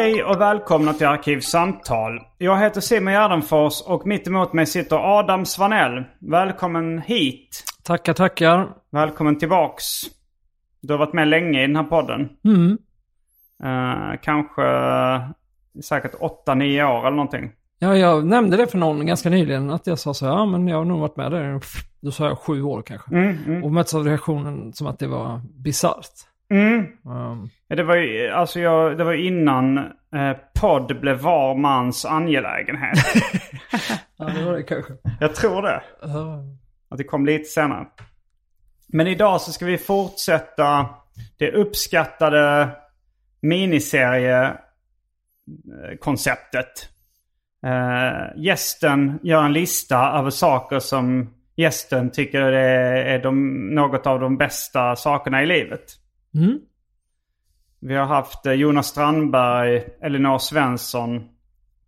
Hej och välkomna till Arkivsamtal. Jag heter Simon Gärdenfors och mitt emot mig sitter Adam Svanell. Välkommen hit. Tackar, tackar. Välkommen tillbaks. Du har varit med länge i den här podden. Mm. Eh, kanske eh, säkert 8-9 år eller någonting. Ja, jag nämnde det för någon ganska nyligen att jag sa så här, ja men jag har nog varit med där. Då sa jag sju år kanske. Mm, Och möttes av reaktionen som att det var bisarrt. Mm. Um, det var ju alltså jag, det var innan eh, podd blev var mans angelägenhet. ja, det var det kanske. jag tror det. Uh, Att det kom lite senare. Men idag så ska vi fortsätta det uppskattade miniseriekonceptet. Eh, gästen gör en lista över saker som gästen tycker är, är de, något av de bästa sakerna i livet. Mm. Vi har haft eh, Jonas Strandberg, Elinor Svensson,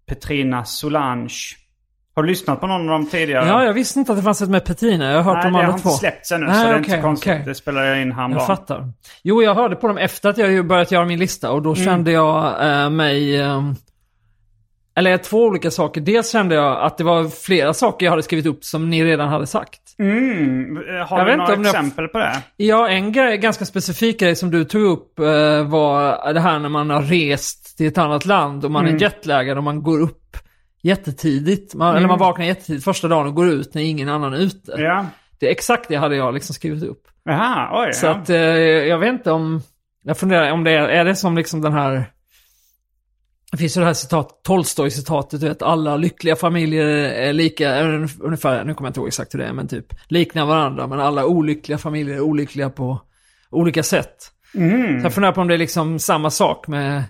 Petrina Solange. Har du lyssnat på någon av dem tidigare? Ja, jag visste inte att det fanns ett med Petina. Jag har hört Nej, de det har inte två. släppts ännu Nej, så det är inte konstigt. okej. Det spelar jag in Jag häromdagen. fattar. Jo, jag hörde på dem efter att jag börjat göra min lista och då Mm. kände jag eh, mig... ehm, eller två olika saker. Dels kände jag att det var flera saker jag hade skrivit upp som ni redan hade sagt. Mm. Har Jag du några om jag- exempel på det? Ja, en grej, ganska specifik grej som du tog upp eh, var det här när man har rest till ett annat land och man Mm. är jetlaggad och man går upp jättetidigt. Man, Eller man vaknar jättetidigt första dagen och går ut när ingen annan är ute. Mm. Ja. Det exakt det hade jag liksom skrivit upp. Jaha, oj. Så ja. att eh, jag vet inte om... Jag funderar om det är, är det som liksom den här... Det finns ju det här citat, Tolstoj-citatet, du vet, alla lyckliga familjer är lika, ungefär, nu kommer jag inte ihåg exakt hur det är, men typ liknar varandra, men alla olyckliga familjer är olyckliga på olika sätt. Mm. Så jag funderar på om det är liksom samma sak med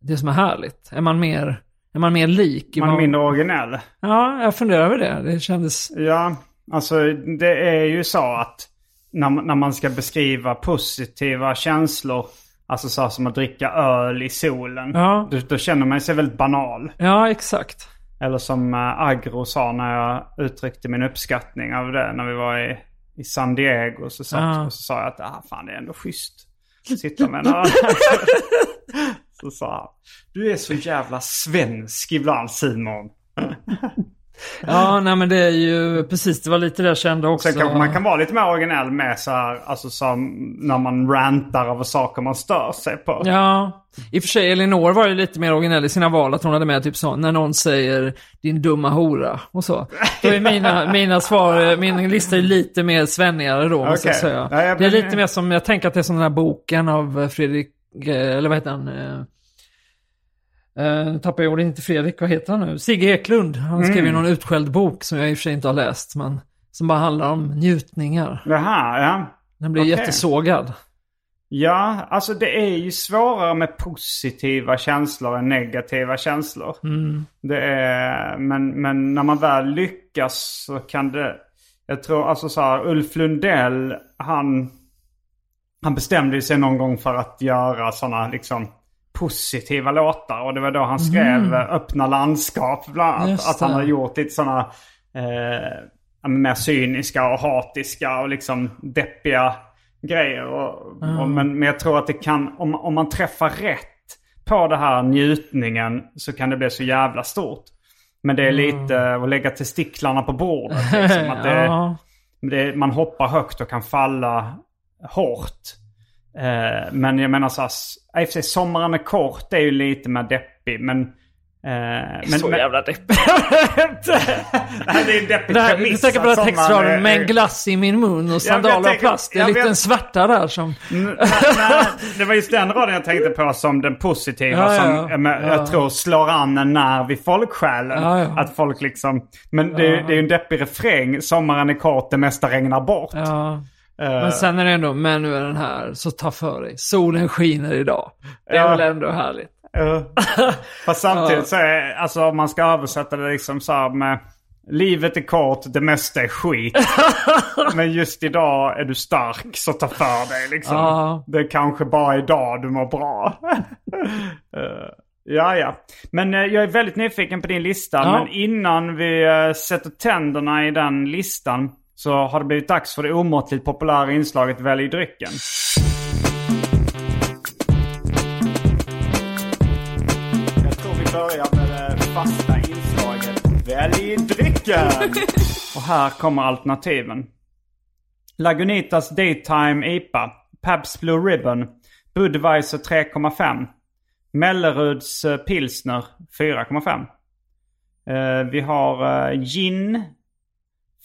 det som är härligt. Är man mer, är man mer lik? Är Man är mindre originell. Ja, jag funderar över det. Det kändes... Ja, alltså det är ju så att när, man- när man ska beskriva positiva känslor, alltså så som att dricka öl i solen, Ja. då, då känner man sig väldigt banal. Ja, exakt. Eller som äh, Agro sa när jag uttryckte min uppskattning av det när vi var i, i San Diego. Så, satt, Ja. och så sa jag att ah, fan, det är ändå schysst sitta med en öl. Så sa han, du är så jävla svensk ibland Simon. Ja, nej men det är ju precis, det var lite det jag kände också. Sen kanske man kan vara lite mer originell med så här, alltså som när man rantar över saker man stör sig på. Ja, i och för sig Elinor var ju lite mer originell i sina val, att hon hade med typ så, när någon säger din dumma hora och så. Då är mina, mina svar, min lista är lite mer svennigare då, jag Okej. säga. Ja, jag det är lite mer som, jag tänker att det är som den här boken av eh, Fredrik, eh, eller vad heter han? Nu tappar jag ordet, inte Fredrik, vad heter han nu? Sigge Eklund. Han skrev Mm. ju någon utskälld bok som jag i och för sig inte har läst, men som bara handlar om njutningar. Jaha, ja. Den blir Okej. jättesågad. Ja, alltså det är ju svårare med positiva känslor än negativa känslor. Mm. Det är, men, men när man väl lyckas så kan det... Jag tror alltså så här, Ulf Lundell, han, han bestämde sig någon gång för att göra sådana liksom positiva låtar. Och det var då han skrev eh, Öppna landskap bland annat. Just Att han har gjort lite sådana eh, mer cyniska och hatiska och liksom deppiga grejer. Och, och, men, men jag tror att det kan, om, om man träffar rätt på det här njutningen så kan det bli så jävla stort. Men det är lite att lägga testiklarna på bordet. Liksom, att det, Ja. det, man hoppar högt och kan falla hårt. Eh, men jag menar så här, i och för sig sommaren är kort, det är ju lite mer deppig. Men... Eh, men Så men, jävla deppig. Nej, det är en deppig Det här, premiss. du tänker på den här textraden med en glass i min mun och sandaler av plast. Det är en liten vet- svärta där som... Nej, nej, det var just den raden jag tänkte på som den positiva. Ja, ja, som ja. jag, tror slår an en nerv i folksjälen. Ja, ja. Att folk liksom... Men det, det är ju en deppig refräng. Sommaren är kort, det mesta regnar bort. Ja. Eh, Men sen är det ändå, men nu är den här, så ta för dig. Solen skiner idag. Det är Ja. väl ändå härligt. Uh, fast samtidigt så är, alltså om man ska översätta det liksom så här med Livet är kort, det mesta är skit. Men just idag är du stark, så ta för dig liksom. Ja. Det är kanske bara idag du mår bra. uh, ja, ja. Men eh, jag är väldigt nyfiken på din lista. Ja. Men innan vi eh, sätter tänderna i den listan så har det blivit dags för det omåttligt populära inslaget Välj drycken. Jag tror vi börjar med det fasta inslaget Välj drycken! Och här kommer alternativen. Lagunitas Daytime IPA. Pabst Blue Ribbon. Budweiser 3,5. Melleruds eh, Pilsner 4,5. Eh, vi har eh, gin.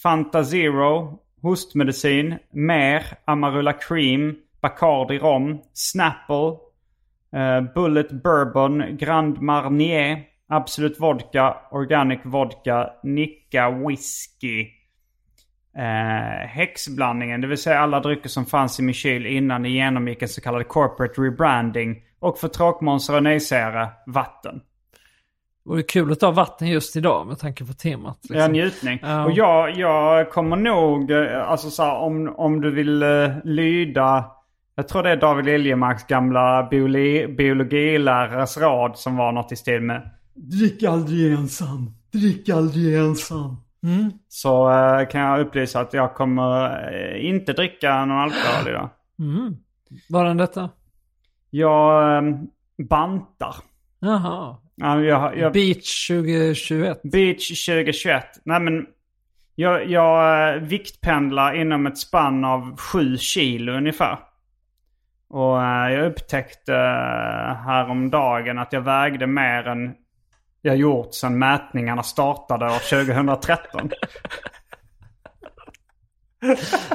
Fanta Zero. Hostmedicin. Mer. Amarula Cream. Bacardi Rom. Snapple. Eh, Bullet Bourbon, Grand Marnier, Absolut Vodka, Organic Vodka, Nicka Whisky. Eh, häxblandningen, det vill säga alla drycker som fanns i min kyl innan det genomgick en så kallad corporate rebranding. Och för tråkmånsar och nejsägare, vatten. Det vore kul att ta vatten just idag med tanke på temat. Ja, Liksom. njutning. Ja. Och jag, jag kommer nog, eh, alltså så här, om, om du vill eh, lyda, jag tror det är David Liljemarks gamla biologi, biologilärares rad som var något i stil med Drick aldrig ensam, drick aldrig ensam. Så eh, kan jag upplysa att jag kommer eh, inte dricka någon alkohol idag. Var den detta? Jag eh, bantar. Jaha. Ja, Jag, jag, Beach 2021. Beach 2021. Nej men jag, jag eh, viktpendlar inom ett spann av 7 kilo ungefär. Och eh, jag upptäckte eh, häromdagen att jag vägde mer än jag gjort sedan mätningarna startade år 2013.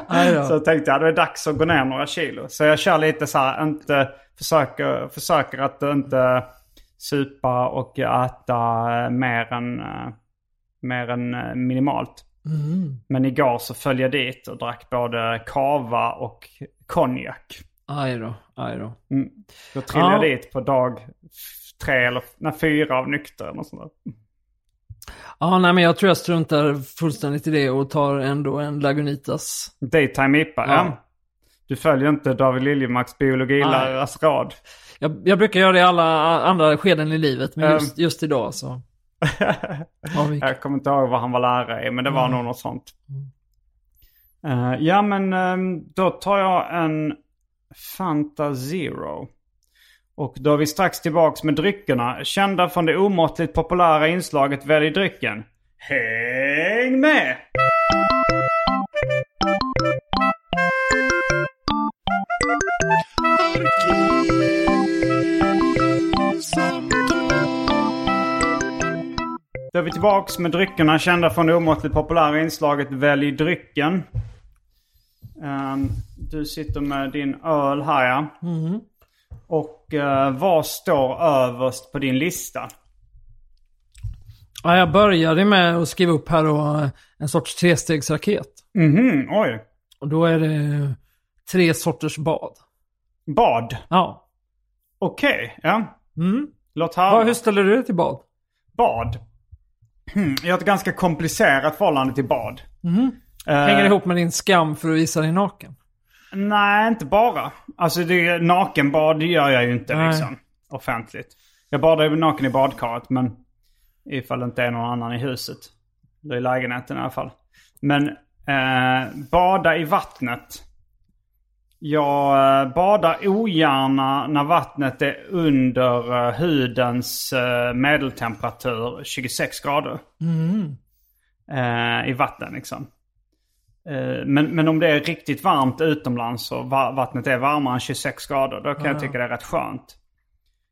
Aj då. Så jag tänkte att det är dags att gå ner några kilo. Så jag kör lite så här, inte, försöker, försöker att inte supa och äta mer än, eh, mer än eh, minimalt. Men igår så följde jag dit och drack både kava och konjak. Aj då, aj då. Mm. Då trillade jag Ja. dit på dag tre eller nej, fyra av nykter sånt där. Ja, nej men jag tror jag struntar fullständigt i det och tar ändå en Lagunitas. Daytime IPA, ja. Ja. Du följer inte David Liljemarks biologilärares rad. Jag, jag brukar göra det i alla andra skeden i livet, men Ehm. just, just idag så. Jag kommer inte ihåg vad han var lärare i, men det var nog något sånt. Eh, ja, men ehm, då tar jag en Fanta Zero. Och då är vi strax tillbaks med dryckerna. Kända från det omåttligt populära inslaget Välj drycken. Häng med! Då är vi tillbaks med dryckerna kända från det omåttligt populära inslaget Välj drycken. Ehm, du sitter med din öl här ja. Och eh, vad står överst på din lista? Ja, jag började med att skriva upp här då eh, en sorts trestegsraket. Mhm, oj. Och då är det tre sorters bad. Bad. Ja. Okej, ja. Mm. Låt höra. hur ställer du dig till bad? Bad. Hmm, Jag har ett ganska komplicerat förhållande till bad. Hänger det ihop med din skam för att visa dig naken? Nej, inte bara. Alltså det, nakenbad gör jag ju inte Nej. liksom offentligt. Jag badar ju naken i badkaret men ifall det inte är någon annan i huset. Eller i lägenheten i alla fall. Men eh, bada i vattnet. Jag eh, badar ogärna när vattnet är under eh, hudens eh, medeltemperatur 26 grader. Eh, I vatten liksom. Men, men om det är riktigt varmt utomlands och va- vattnet är varmare än 26 grader, då kan jag tycka det är rätt skönt.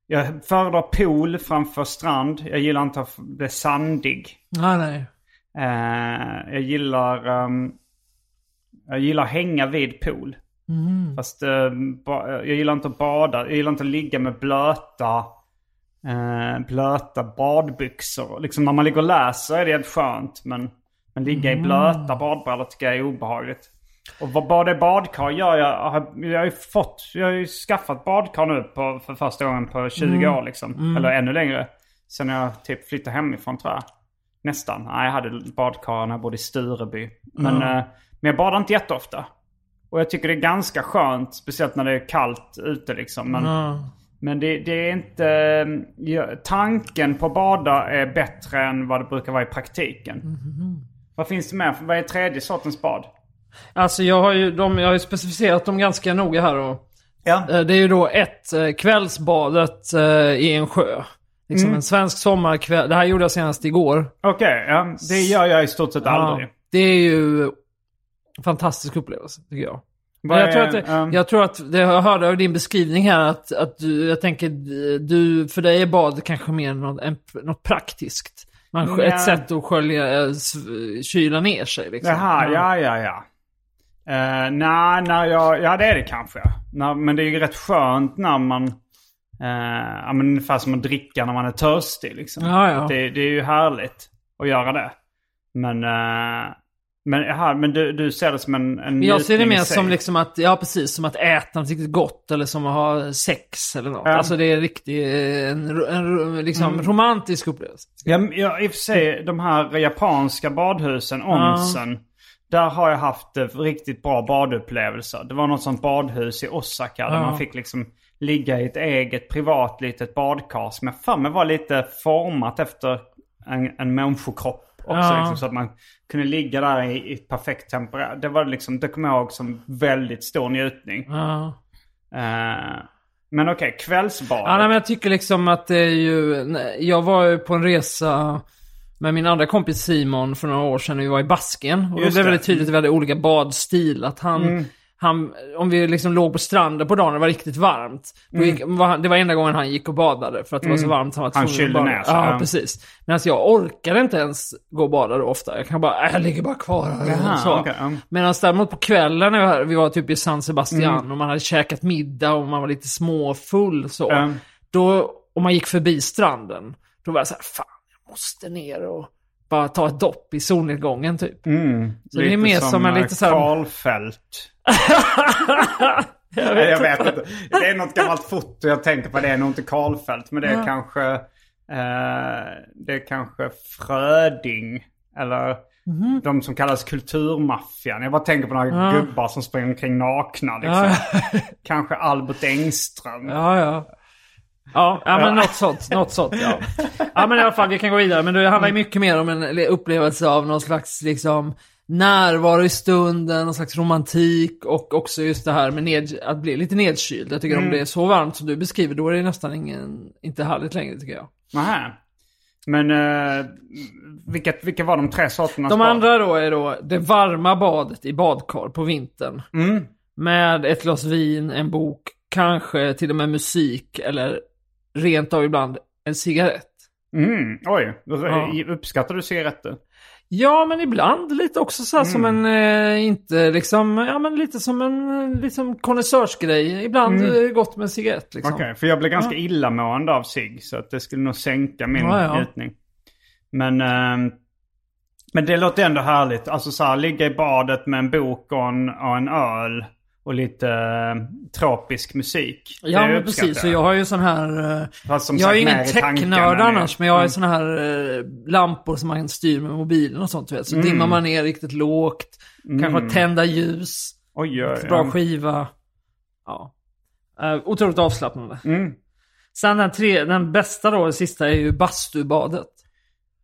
Jag föredrar pool framför strand. Jag gillar inte att bli sandig. Nej, nej. Eh, jag gillar ehm, Jag gillar att hänga vid pool. Fast eh, ba, jag gillar inte att bada. Jag gillar inte att ligga med blöta eh, blöta badbyxor. Liksom när man ligger och läser är det helt skönt. Men, men ligga i blöta badbrallor tycker jag är obehagligt. Och vad bada i badkar gör jag. Jag har, jag har ju fått, jag har ju skaffat badkar nu på, för första gången på 20 år liksom. Eller ännu längre. Sen jag typ flyttade hemifrån tror jag. Nästan. Nej, jag hade badkar när jag bodde i Stureby. Men, eh, men jag badar inte jätteofta. Och jag tycker det är ganska skönt, speciellt när det är kallt ute liksom. Men, men det, det är inte... ja, tanken på att bada är bättre än vad det brukar vara i praktiken. Vad finns det mer? Vad är tredje sortens bad? Alltså jag har ju, de, jag har ju specificerat dem ganska noga här och Ja. eh, Det är ju då ett, eh, kvällsbadet eh, i en sjö. Liksom en svensk sommarkväll. Det här gjorde jag senast igår. Okej, ja, det gör jag i stort sett aldrig. Ja, det är ju fantastisk upplevelse, tycker jag. Men jag, tror att det, ja. jag tror att, det jag hörde av din beskrivning här, att, att du, jag tänker, du, för dig är bad kanske mer något, något praktiskt. Man. Ett sätt att skölja, eh, kyla ner sig liksom. Jaha, ja, ja, ja. Uh, nej, när jag, ja det är det kanske. När, men det är ju rätt skönt när man, uh, ja men ungefär som att dricka när man är törstig liksom. Ja, ja. Det, det är ju härligt att göra det. Men, uh, men, jaha, men du, du ser det som en, en jag ser det mer som liksom att, ja precis, som att äta något riktigt gott eller som att ha sex eller något. Ja. Alltså det är riktigt, en, en, en liksom Mm. romantisk upplevelse. Ja, ja, i och för sig de här japanska badhusen, onsen. Där har jag haft eh, riktigt bra badupplevelser. Det var något sånt badhus i Osaka där Ja. man fick liksom ligga i ett eget privat litet badkar som jag för mig var lite format efter en, en människokropp också. Ja. Liksom, så att man kunde ligga där i, i ett perfekt temperär. Det var liksom, det kommer jag ihåg som väldigt stor njutning. Ja. Eh, men okej, kvällsbad. Ja, nej, men jag tycker liksom att det är ju... Jag var ju på en resa med min andra kompis Simon för några år sedan. Vi var i Basken. Och då Just blev det det. väldigt tydligt att vi hade olika badstil. Att han... Han, om vi liksom låg på stranden på dagen och det var riktigt varmt. Då gick, var, det var enda gången han gick och badade för att det var så varmt. Han, var Han kylde ner sig, Ja, precis. Men jag orkade inte ens gå och bada då ofta. Jag kan bara, äh, jag ligger bara kvar här. Jaha, så. okej, ja. Medan däremot på kvällen när vi var, vi var typ i San Sebastian och man hade käkat middag och man var lite småfull så. Ja. Då, om man gick förbi stranden, då var jag så här, fan, jag måste ner och bara ta ett dopp i solnedgången typ. Så det är mer som en eh, lite så här- Karlfeldt. Nej, jag vet inte. Det är något gammalt foto jag tänker på. Det är nog inte Karlfeldt. Men det är kanske... Eh, det är kanske Fröding. Eller Mhm. de som kallas kulturmaffian. Jag bara tänker på några gubbar som springer omkring nakna. Liksom. kanske Albert Engström. Ja, ja. Ja, ja men något sånt. Något sånt, ja. Ja, men i alla fall, vi kan gå vidare. Men det handlar ju mycket mer om en upplevelse av någon slags liksom närvaro i stunden, någon slags romantik och också just det här med ned, att bli lite nedkyld. Jag tycker om det är så varmt som du beskriver, då är det nästan ingen, inte härligt längre tycker jag. Nähä. Men uh, vilka, vilka var de tre sorterna? De andra då är då det varma badet i badkar på vintern. Med ett glas vin, en bok, kanske till och med musik eller rent av ibland en cigarett. Mm, oj, Ja. uppskattar du cigaretter? Ja, men ibland lite också så här som en, eh, inte liksom, ja men lite som en eh, liksom konnässörsgrej. Ibland mm. gott med en cigarett liksom. Okej, för jag blev ganska illamående av sig så att det skulle nog sänka min Ja, ja. njutning. Men, ehm, men det låter ändå härligt. Alltså så här, ligga i badet med en bok och en, och en öl. Och lite eh, tropisk musik. Ja, men precis. Så jag har ju sån här... eh, Fast som jag är sagt, ju mer ingen technörd annars, men jag har Mm. såna här eh, lampor som man styr med mobilen och sånt, vet. Så Mm. dimmar man ner riktigt lågt, kanske tända ljus, Oj, oj. bra skiva. Ja. Uh, otroligt avslappnande. Mm. Sen den, tre, den bästa då, den sista, är ju bastubadet.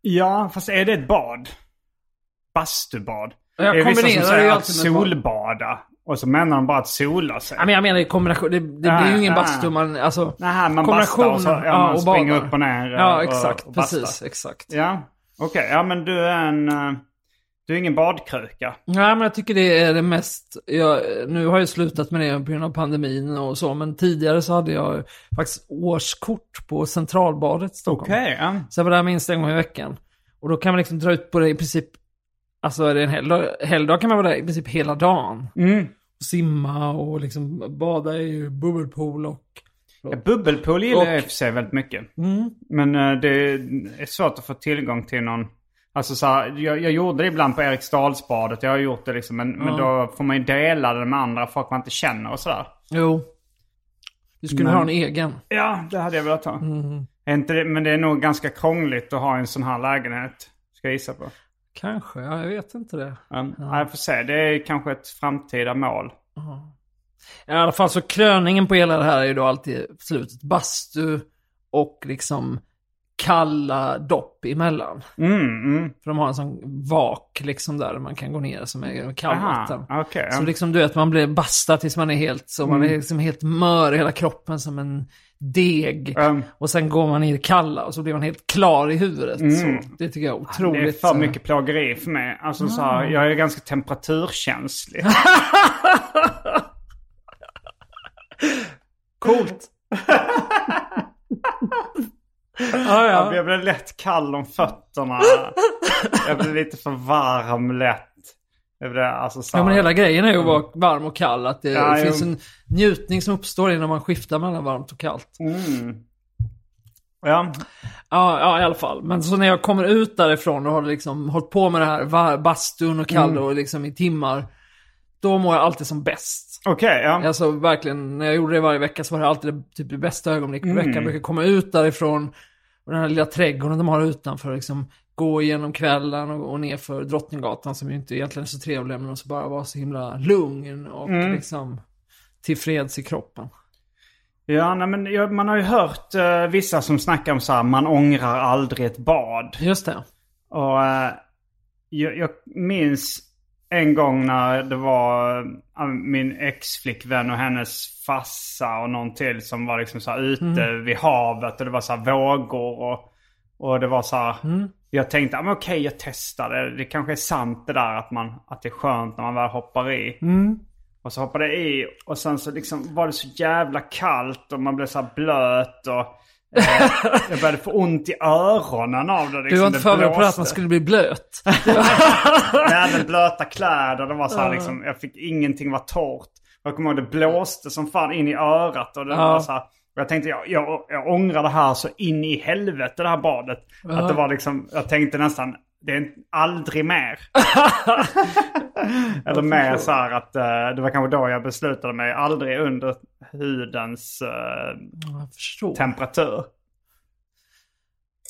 Ja, fast är det ett bad? Bastubad? Jag det är vissa som kombinerar säger att solbada. Och så menar de bara att sola sig. Ja, men jag menar i kombination, det, det Ja, blir ju ingen ja. bastu, man, alltså... Nej, man kombination, bastar och så ja, ja, man och springer badar. upp och ner. eh, Ja, och, exakt. och bastar. precis, exakt. Ja, okej. Ja, men du är en... eh, Du är ingen badkruka. Nej, men jag tycker det är det mest... Jag, nu har jag slutat med det på grund av pandemin och så, men tidigare så hade jag faktiskt årskort på Centralbadet i Stockholm. Okej, ja. Så jag var där minst en gång i veckan. Och då kan man liksom dra ut på det i princip... Alltså är det en helgdag, helgdag kan man vara där i princip hela dagen. Mm. Och simma och liksom bada i bubbelpool och... Ja, bubbelpool gillar Och- jag i och för sig väldigt mycket. Mm. Men eh, det är svårt att få tillgång till någon... Alltså så här, jag, jag gjorde det ibland på Eriksdalsbadet. Jag har gjort det liksom. Men, men då får man ju dela det med andra folk man inte känner och sådär. Jo. Du skulle Men- ha en egen. Ja, det hade jag velat ha. Mm. Inte men det är nog ganska krångligt att ha en sån här lägenhet. Ska jag gissa på. Kanske, ja, jag vet inte det. Um, ja. Jag får se. Det är kanske ett framtida mål. I alla fall så kröningen på hela det här är ju då alltid slutet bastu och liksom kalla dopp emellan. Mm, mm. För de har en sån vak liksom där man kan gå ner som är kallvatten. Okej. Så liksom du vet, man blir bastad tills man är helt, så man är liksom helt mör i hela kroppen som en deg. Um, Och sen går man i det kalla och så blir man helt klar i huvudet. Så det tycker jag är otroligt. det är för eh, mycket plågeri för mig. Alltså så här, jag är ganska temperaturkänslig. Coolt. ja, ja. Jag blir lätt kall om fötterna. Jag blir lite för varm lätt. Jag alltså så Ja men hela grejen är ju att vara varm och kall. Att det Ja, finns jo. en njutning som uppstår innan man skiftar mellan varmt och kallt. Mm. Ja, Ja, ja i alla fall. Men så när jag kommer ut därifrån och har liksom hållit på med det här bastun och kall Mm. och liksom i timmar. Då mår jag alltid som bäst. okej. ja. Alltså verkligen, när jag gjorde det varje vecka så var det alltid det, typ det bästa ögonblicket på veckan. Mm. Jag brukar komma ut därifrån och den här lilla trädgården de har utanför liksom gå igenom kvällen och, och ner för Drottninggatan som ju inte egentligen är så trevlig men också bara vara så himla lugn och Mm. liksom tillfreds i kroppen. Ja, nej, men jag, man har ju hört eh, vissa som snackar om så här, man ångrar aldrig ett bad. Just det. Och eh, jag, jag minns en gång när det var eh, min ex-flickvän och hennes farsa och någon till som var liksom så här ute vid havet och det var så här vågor och, och det var så här. Jag tänkte, ah, men okej jag testar det. Det kanske är sant det där att, man, att det är skönt när man väl hoppar i. Och så hoppade jag i och sen så liksom var det så jävla kallt och man blev så blöt och eh, jag började få ont i öronen av det. Liksom. Du var inte Det förberedd på att man skulle bli blöt. Jag hade blöta kläder. Det var så här liksom, jag fick ingenting var torrt. Jag kommer ihåg det blåste som fan in i örat. Och det Ja. var så här, jag tänkte, jag, jag, jag ångrar det här så in i helvete det här badet. Att det var liksom, jag tänkte nästan, det är aldrig mer. Eller mer så här att eh, det var kanske då jag beslutade mig, aldrig under hudens förstår. temperatur.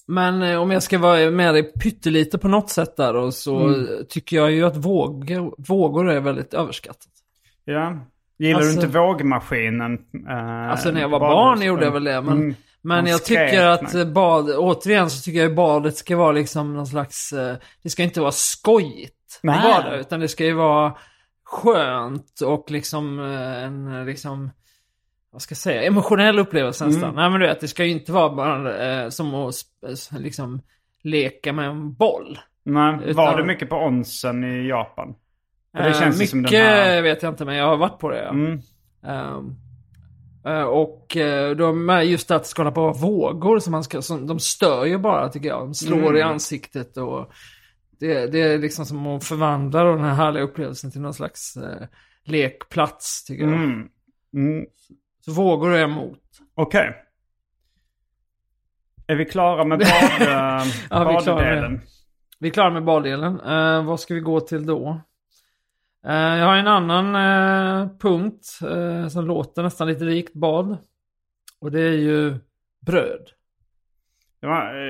Men eh, om jag ska vara med dig pyttelite på något sätt där då, så Mm. tycker jag ju att vågor, vågor är väldigt överskattat. Ja. Gillar Alltså- du inte vågmaskinen? eh, Alltså när jag var barn gjorde jag väl det. Men, Mm. men jag skrek tycker att eh, bad, återigen så tycker jag badet ska vara liksom någon slags, eh, det ska inte vara skojigt Nej. bada, utan det ska ju vara skönt och liksom eh, en liksom, vad ska jag säga, emotionell upplevelse nästan. Mm. Nej men du vet, det ska ju inte vara bara eh, som att liksom leka med en boll. Nej, Utan- var du mycket på onsen i Japan? Eh, ju mycket här... vet jag inte, men jag har varit på det. Ja. Mm. Ehm, eh, och uh, då med just att skala på vågor som man ska, som, de stör ju bara tycker jag. De slår Mm. i ansiktet och det, det är liksom som att förvandla den här härliga upplevelsen till någon slags eh, lekplats tycker jag. Mm. Mm. Så vågor är emot. Okej. Är vi klara med bad, eh, Ja, vi är klara med baddelen? Vi är klara med baddelen. Eh, vad ska vi gå till då? Eh, jag har en annan eh, punkt eh, som låter nästan lite likt bad. Och det är ju bröd.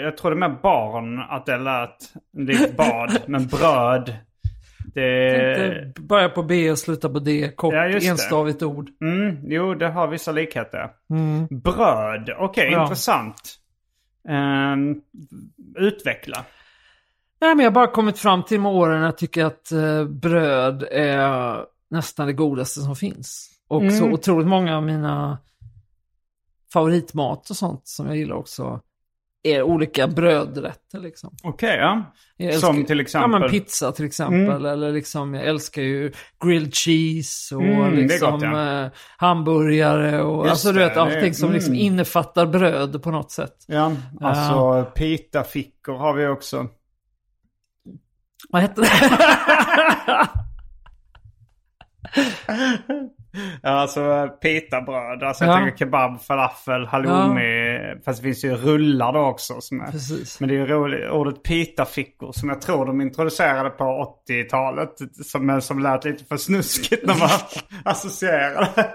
Jag trodde med barn att det lät likt bad. men bröd. Det... Börja på B och sluta på D. Kort, Ja, just det. enstavigt ord. Mm, jo, det har vissa likheter. Bröd, okej, Ja. intressant. Ehm, utveckla. Nej, men jag har bara kommit fram till med åren att jag tycker att eh, bröd är nästan det godaste som finns. Och så Mm. otroligt många av mina favoritmat och sånt som jag gillar också är olika brödrätter liksom. Okej, ja. Jag Som till exempel? Ja, men pizza till exempel. Eller liksom, jag älskar ju grilled cheese och Mm, det liksom gott, ja. eh, hamburgare och Just alltså du det, vet det allting som liksom mm. innefattar bröd på något sätt. Ja, alltså pitafickor har vi också. Vad hette det? Ja, alltså pitabröd. Alltså Ja. jag tänker kebab, falafel, halloumi. Fast det finns ju rullar då också. Är, Precis. Men det är ju roligt. Ordet pitafickor som jag tror de introducerade på 80-talet. Som, som lät lite för snuskigt när man associerade.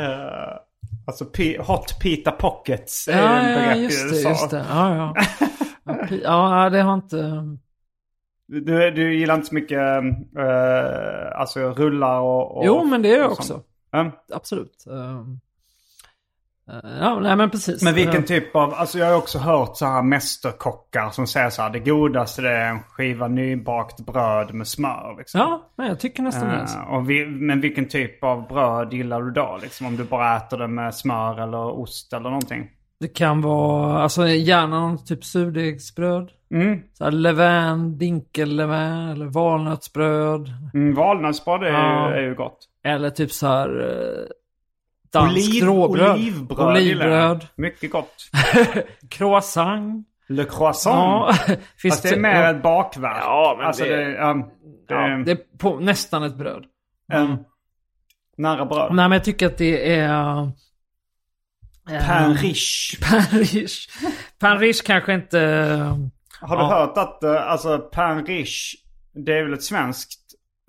uh, alltså hot pita pockets är ju Ja, en ja, begrepp i just det, USA. just det. Ja, ja. Ja, Ja, det har inte... Du, du gillar inte så mycket uh, alltså rullar och, och Jo, men det är jag också. Ja. Absolut. Eh, Ja, nej men precis. Men vilken typ av, alltså jag har också hört så här mästerkockar som säger så här, det godaste det är en skiva nybakt bröd med smör. Liksom. Ja, nej, jag tycker nästan det. Och vi, men vilken typ av bröd gillar du då? Liksom, om du bara äter det med smör eller ost eller någonting? Det kan vara, alltså gärna någon typ surdegsbröd. Mm. Så här levain, dinkellevain eller valnötsbröd. Mm, valnötsbröd är, Ja. ju, är ju gott. Eller typ så här eh, danskt Oliv, råbröd. olivbröd. Olivbröd. Mycket gott. Croissant. Le croissant. Ja, finns Fast det är mer ett bakverk. Ja, men alltså det- det, det, Ja, det är på, nästan ett bröd. en nära bröd. Nej, men jag tycker att det är... eh, riche. Pain riche kanske inte... Har du Ja. hört att uh, alltså pain riche, det är väl ett svenskt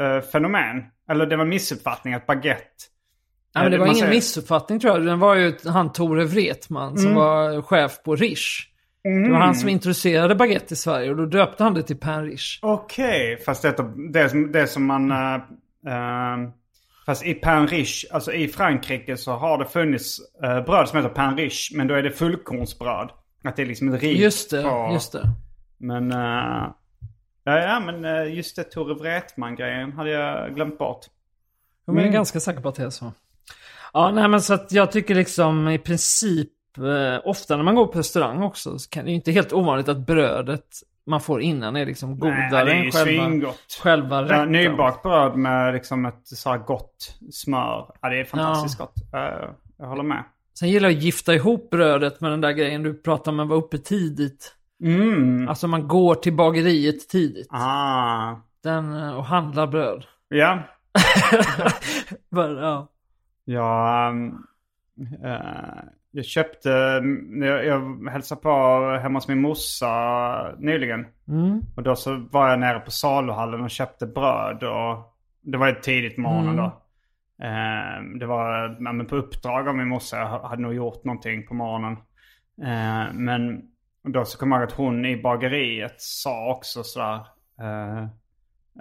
eh, fenomen? Eller det var en missuppfattning att baguette... Nej, men det eh, var ingen säger- missuppfattning tror jag. Den var ju han Tore Wretman som var chef på. Det Mm. var han som introducerade baguette i Sverige och då döpte han det till pain riche. Okej, fast det, det, som, det som man... eh, eh, fast i pain riche, alltså i Frankrike så har det funnits eh, bröd som heter pain riche. Men då är det fullkornsbröd. Att det är liksom ett rikt Just det, på- just det. Men... eh, ja, ja, men eh, just det Tore Wretman-grejen hade jag glömt bort. Jag är Mm. ganska säker på att det är så. Ja, nej men så att jag tycker liksom i princip, eh, ofta när man går på restaurang också, så kan det ju inte helt ovanligt att brödet man får innan är liksom Nej, godare ju än själva, själva Ja, rätten. nybakt bröd med liksom ett så här gott smör. Ja, det är fantastiskt gott. Eh, jag håller med. Sen gillar jag att gifta ihop brödet med den där grejen du pratar om att vara uppe tidigt. Mm. Alltså man går till bageriet tidigt. Ah. Den, eh, och handlar bröd. Ja. Bara, ja. Jag, ehm, eh, jag köpte, jag, jag hälsade på hemma hos min morsa nyligen. Mm. Och då så var jag nere på saluhallen och köpte bröd. Och det var ju tidigt på morgonen då. Eh, det var ja, men på uppdrag av min morsa. Jag hade nog gjort någonting på morgonen. Eh, men då så kom jag ihåg att hon i bageriet sa också sådär. eh,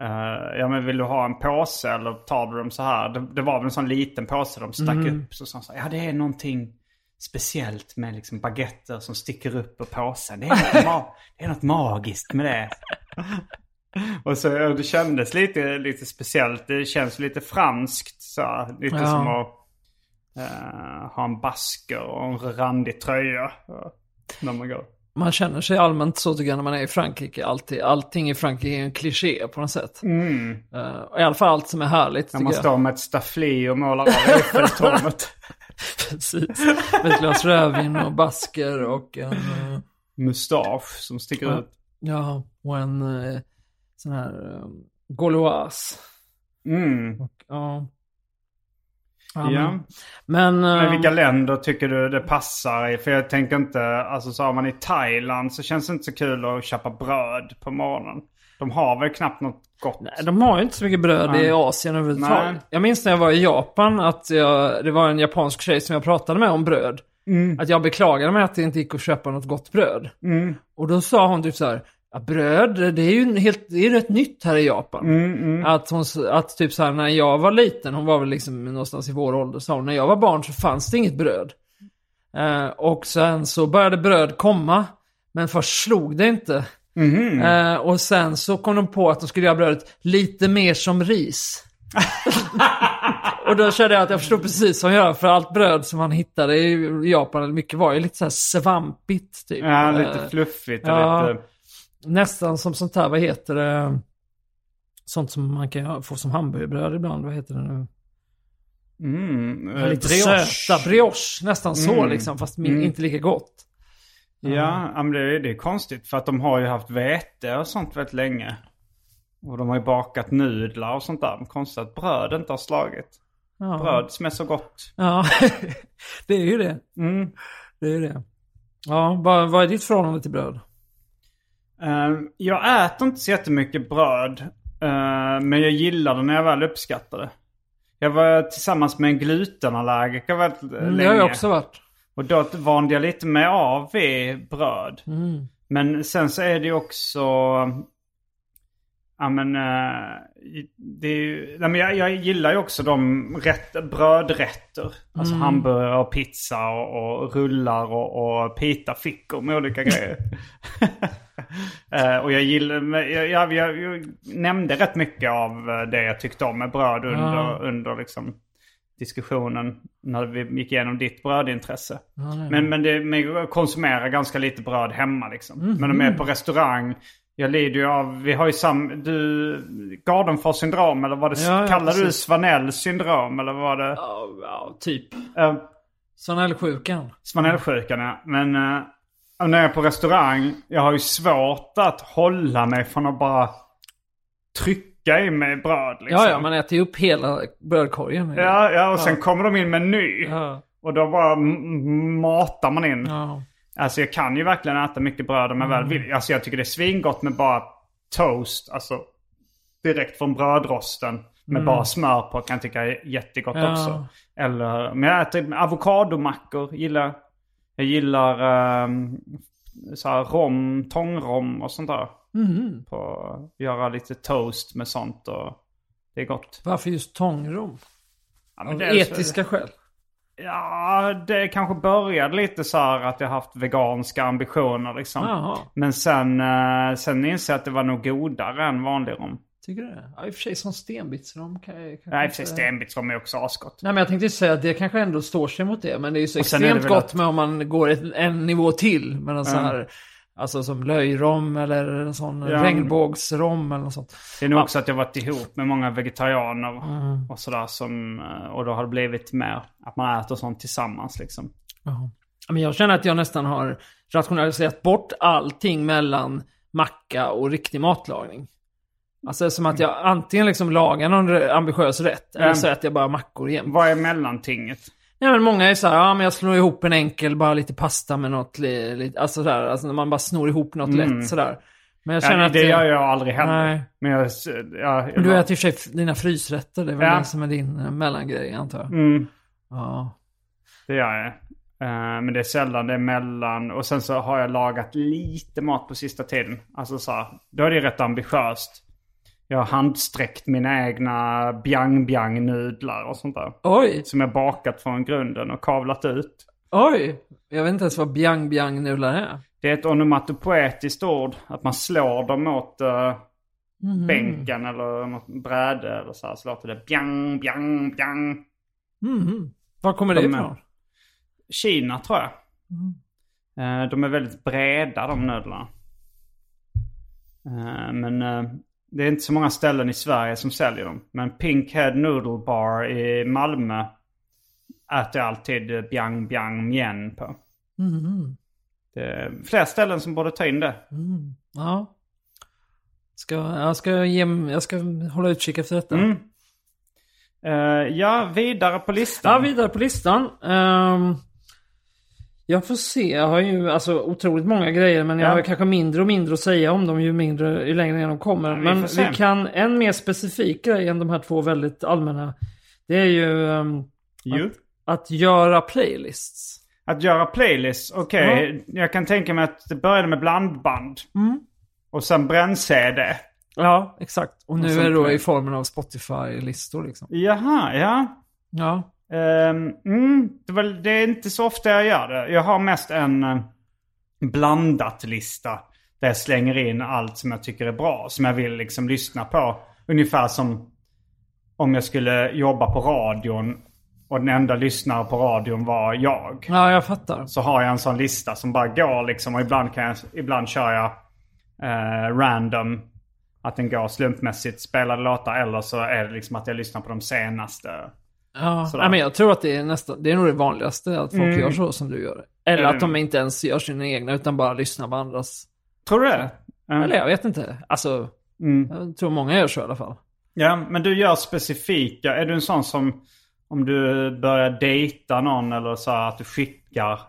eh, ja men vill du ha en påse eller tar du dem så här? Det, det var väl en sån liten påse de stack upp. Så sa ja det är någonting speciellt med liksom baguetter som sticker upp ur påsen. Det är något, ma- det är något magiskt med det. Och så och det kändes lite, lite speciellt. Det känns lite franskt så. Lite Ja. som att eh, ha en basker och en randig tröja. när man går. Man känner sig allmänt så tycker jag när man är i Frankrike. Alltid, allting i Frankrike är en kliché på något sätt. Eh, I alla fall allt som är härligt När man jag. står med ett staffli och målar av Eiffeltornet. Precis. Med ett glas rödvin och basker och en... eh, Mustasch som sticker Ja. ut. Ja, och en eh, sån här eh, Gauloise. Mm. Och, ja. Ja. men- Men... Men eh, vilka länder tycker du det passar i? För jag tänker inte, alltså så har man i Thailand så känns det inte så kul att köpa bröd på morgonen. De har väl knappt något gott. Nej, de har ju inte så mycket bröd i Nej. Asien överhuvudtaget. Nej. Jag minns när jag var i Japan att jag, det var en japansk tjej som jag pratade med om bröd. Mm. Att jag beklagade mig att det inte gick att köpa något gott bröd. Och då sa hon typ så här, ja, bröd, det är ju helt, det är rätt nytt här i Japan. Mm, Att hon, att typ så här när jag var liten, hon var väl liksom någonstans i vår ålder, sa hon, när jag var barn så fanns det inget bröd. Eh, och sen så började bröd komma, men först slog det inte. Mhm. Eh, och sen så kom de på att de skulle göra brödet lite mer som ris. och då kände jag att jag förstod precis vad de gör, för allt bröd som man hittade i Japan, eller mycket var ju lite så här svampigt typ. Ja, Eh, lite fluffigt och ja. lite... Nästan som sånt här, vad heter det? Sånt som man kan få som hamburgerbröd ibland, vad heter det nu? Mm, eh, Lite brioche. söta, brioche, nästan så Mm. liksom, fast Mm. inte lika gott. Ja, men det, är- det är konstigt för att de har ju haft vete och sånt väldigt länge. Och de har ju bakat nudlar och sånt där. Konstigt att bröd inte har slagit. Ja. Bröd som är så gott. Ja, det är ju det. Mm. Det är det. Ja, vad, vad är ditt förhållande till bröd? Eh, jag äter inte så jättemycket bröd. eh, men jag gillar det när jag väl uppskattar det. Jag var tillsammans med en glutenallergiker väldigt Mm, länge. det har jag också varit. Och då vande jag lite med av vid bröd. Mm. Men sen så är det ju också... Ja men... eh, det är ju, nej, men jag, jag gillar ju också de rätt, brödrätter. Alltså hamburgare och pizza och, och rullar och, och pitafickor med olika grejer. Eh, och jag gillar... Jag, jag, jag, nämnde rätt mycket av det jag tyckte om med bröd under, Ja. under liksom diskussionen. När vi gick igenom ditt brödintresse. Ja, nej. Men, men, det, jag konsumerar ganska lite bröd hemma liksom. Mhm. Men om jag är på restaurang. Jag lider ju av, vi har ju sam, du, Gardenfors syndrom eller vad det, Ja, ja, kallar du det precis. Svanell syndrom eller vad var det? Ja, ja, typ. Uh, Svanellsjukan. Svanellsjukan ja. Men eh, när jag är på restaurang, jag har ju svårt att hålla mig från att bara trycka i mig bröd liksom. Ja, ja, man äter ju upp hela brödkorgen. ja, ja, och sen kommer de in med en ny. Ja. Och då bara matar man in. Ja. Alltså jag kan ju verkligen äta mycket bröd om jag väl vill. Alltså jag tycker det är svingott med bara toast. Alltså direkt från brödrosten. Med bara smör på kan jag tycka är jättegott Ja. också. Eller, men jag äter avokadomackor. Gillar, jag gillar um, så här rom, tångrom och sånt där. Mhm. På, göra lite toast med sånt och det är gott. Varför just tångrom? Ja, Av det är- etiska skäl? Ja, det kanske började lite så här att jag haft veganska ambitioner liksom. Jaha. Men sen, eh, sen inser jag att det var nog godare än vanlig rom. Tycker du det? Ja, i och för sig som stenbitsrom kan jag kanske Nej, i och för sig inte- stenbitsrom är också asgott. Nej men jag tänkte ju säga att det kanske ändå står sig mot det. Men det är ju så extremt gott att- med om man går ett, en nivå till. Med en sån Mm. här, alltså som löjrom eller en sån Ja. regnbågsrom eller något sånt. Det är nog också att jag varit ihop med många vegetarianer Mm. och sådär som, eh, och då har det blivit mer att man äter sånt tillsammans liksom. Jaha. Ja, Men jag känner att jag nästan har rationaliserat bort allting mellan macka och riktig matlagning. Alltså som att jag antingen liksom lagar någon ambitiös rätt eller Mm. så äter jag bara mackor igen. Vad är mellantinget? Nej men många är så här, ja men jag slår ihop en enkel, bara lite pasta med något, li, li, alltså sådär, alltså när man bara snor ihop något lätt sådär. Men jag känner Mm. Ja, att... det gör jag aldrig heller. Nej. Men jag... Ja, Men du äter och för sig dina frysrätter, det är väl Ja. det som är din eh, mellangrej antar jag. Mm, Ja. det gör jag. Eh, men det är sällan det är mellan. Och sen så har jag lagat lite mat på sista tiden. Alltså så här, då är det rätt ambitiöst. Jag har handsträckt mina egna bjang-bjang-nudlar och sånt där. Oj, Som jag bakat från grunden och kavlat ut. oj! Jag vet inte ens vad bjang bjang nudlar är. Det är ett onomatopoetiskt ord. Att man slår dem mot eh, bänken eller något bräde eller så här. Så låter det bjang, bjang, bjang. Mhm. Var kommer det De är- ifrån? Kina tror jag. Eh, de är väldigt breda de nudlarna. Eh, men det är inte så många ställen i Sverige som säljer dem. Men Pinkhead Noodle Bar i Malmö äter jag alltid bjang bjang mien på. Mhm. Det är fler ställen som borde ta in det. Ja. Ska, jag, ska ge, jag ska hålla utkik efter detta. Mm. Eh, ja, vidare på listan. Ja, vidare på listan. Ehm, Jag får se. Jag har ju alltså otroligt många grejer men jag Ja. har kanske mindre och mindre att säga om dem ju, mindre, ju längre ner de kommer. vi men vi kan, en mer specifik grej än de här två väldigt allmänna. Det är ju ehm, Jo. att göra playlists. Att göra playlists, okej. Jag kan tänka mig att det började med blandband. Mm. Och sen bränn-CD. Ja, exakt. Och nu Och är det då i formen av Spotify-listor liksom. Jaha, ja. Ja. Ehm, mm, det, var, det är inte så ofta jag gör det. Jag har mest en uh, blandat-lista. Där jag slänger in allt som jag tycker är bra. Som jag vill liksom lyssna på. Ungefär som om jag skulle jobba på radion. Och den enda lyssnare på radion var jag. Ja, jag fattar. Så har jag en sån lista som bara går liksom. Och ibland, kan jag, ibland kör jag eh, random. Att den går slumpmässigt spelade låtar. Eller så är det liksom att jag lyssnar på de senaste. Ja. Nej, men jag tror att det är nästan, det är nog det vanligaste att folk Mm. gör så som du gör. Eller Är att de inte ens gör sina egna utan bara lyssnar på andras. Tror du det? Mm. Eller jag vet inte. Alltså, Mm. jag tror många gör så i alla fall. Ja, men du gör specifika. Är du en sån som om du börjar dejta någon eller så att du skickar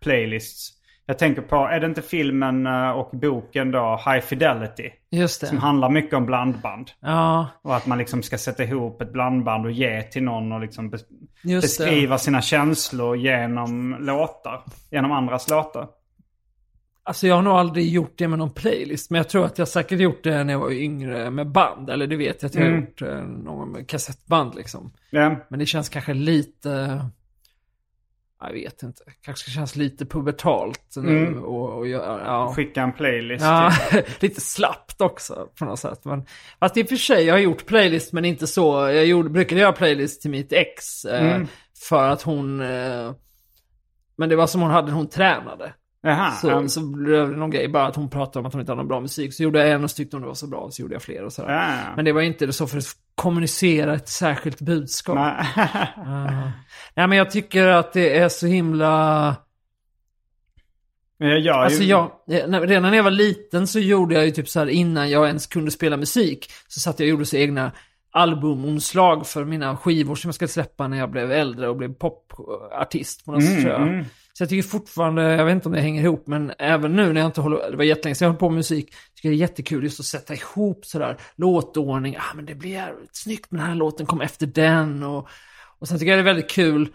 playlists? Jag tänker på, är det inte filmen eh, och boken då High Fidelity? Just Som det. handlar mycket om blandband. Ja, Och att man liksom ska sätta ihop ett blandband och ge till någon och liksom bes- just det. beskriva sina känslor genom låtar. Genom andras låtar. Alltså jag har nog aldrig gjort det med någon playlist. Men jag tror att jag säkert gjort det när jag var yngre med band. Eller det vet jag att jag har Mm. gjort eh, någon med kassettband liksom. Ja. Men det känns kanske lite... Jag vet inte. Kanske känns lite pubertalt nu. Mm. Och, och ja. Skicka en playlist. Ja, lite slappt också på något sätt. Men, fast i och för sig, jag har gjort playlist men inte så. Jag gjorde, brukade göra playlist till mitt ex. Eh, Mm. För att hon... Eh, men det var som hon hade när hon tränade. Jaha. Så, ja. så blev det någon grej, bara att hon pratade om att hon inte hade någon bra musik. Så gjorde jag en och så tyckte hon det var så bra, så gjorde jag fler och sådär. Ja. Men det var inte så för att kommunicera ett särskilt budskap. Nej. Ah. Nej men jag tycker att det är så himla... Men jag gör Alltså jag, när- redan när jag var liten så gjorde jag ju typ så här innan jag ens kunde spela musik. Så satt jag och gjorde så egna albumomslag för mina skivor som jag skulle släppa när jag blev äldre och blev popartist på något sätt tror jag. mm. Så jag tycker fortfarande, jag vet inte om det hänger ihop, men även nu när jag inte håller, det var jättelänge sedan jag höll på med musik, tycker jag det är jättekul just att sätta ihop sådär låtordning, ah men det blir jävligt snyggt med den här låten, kom efter den och, och sen tycker jag det är väldigt kul,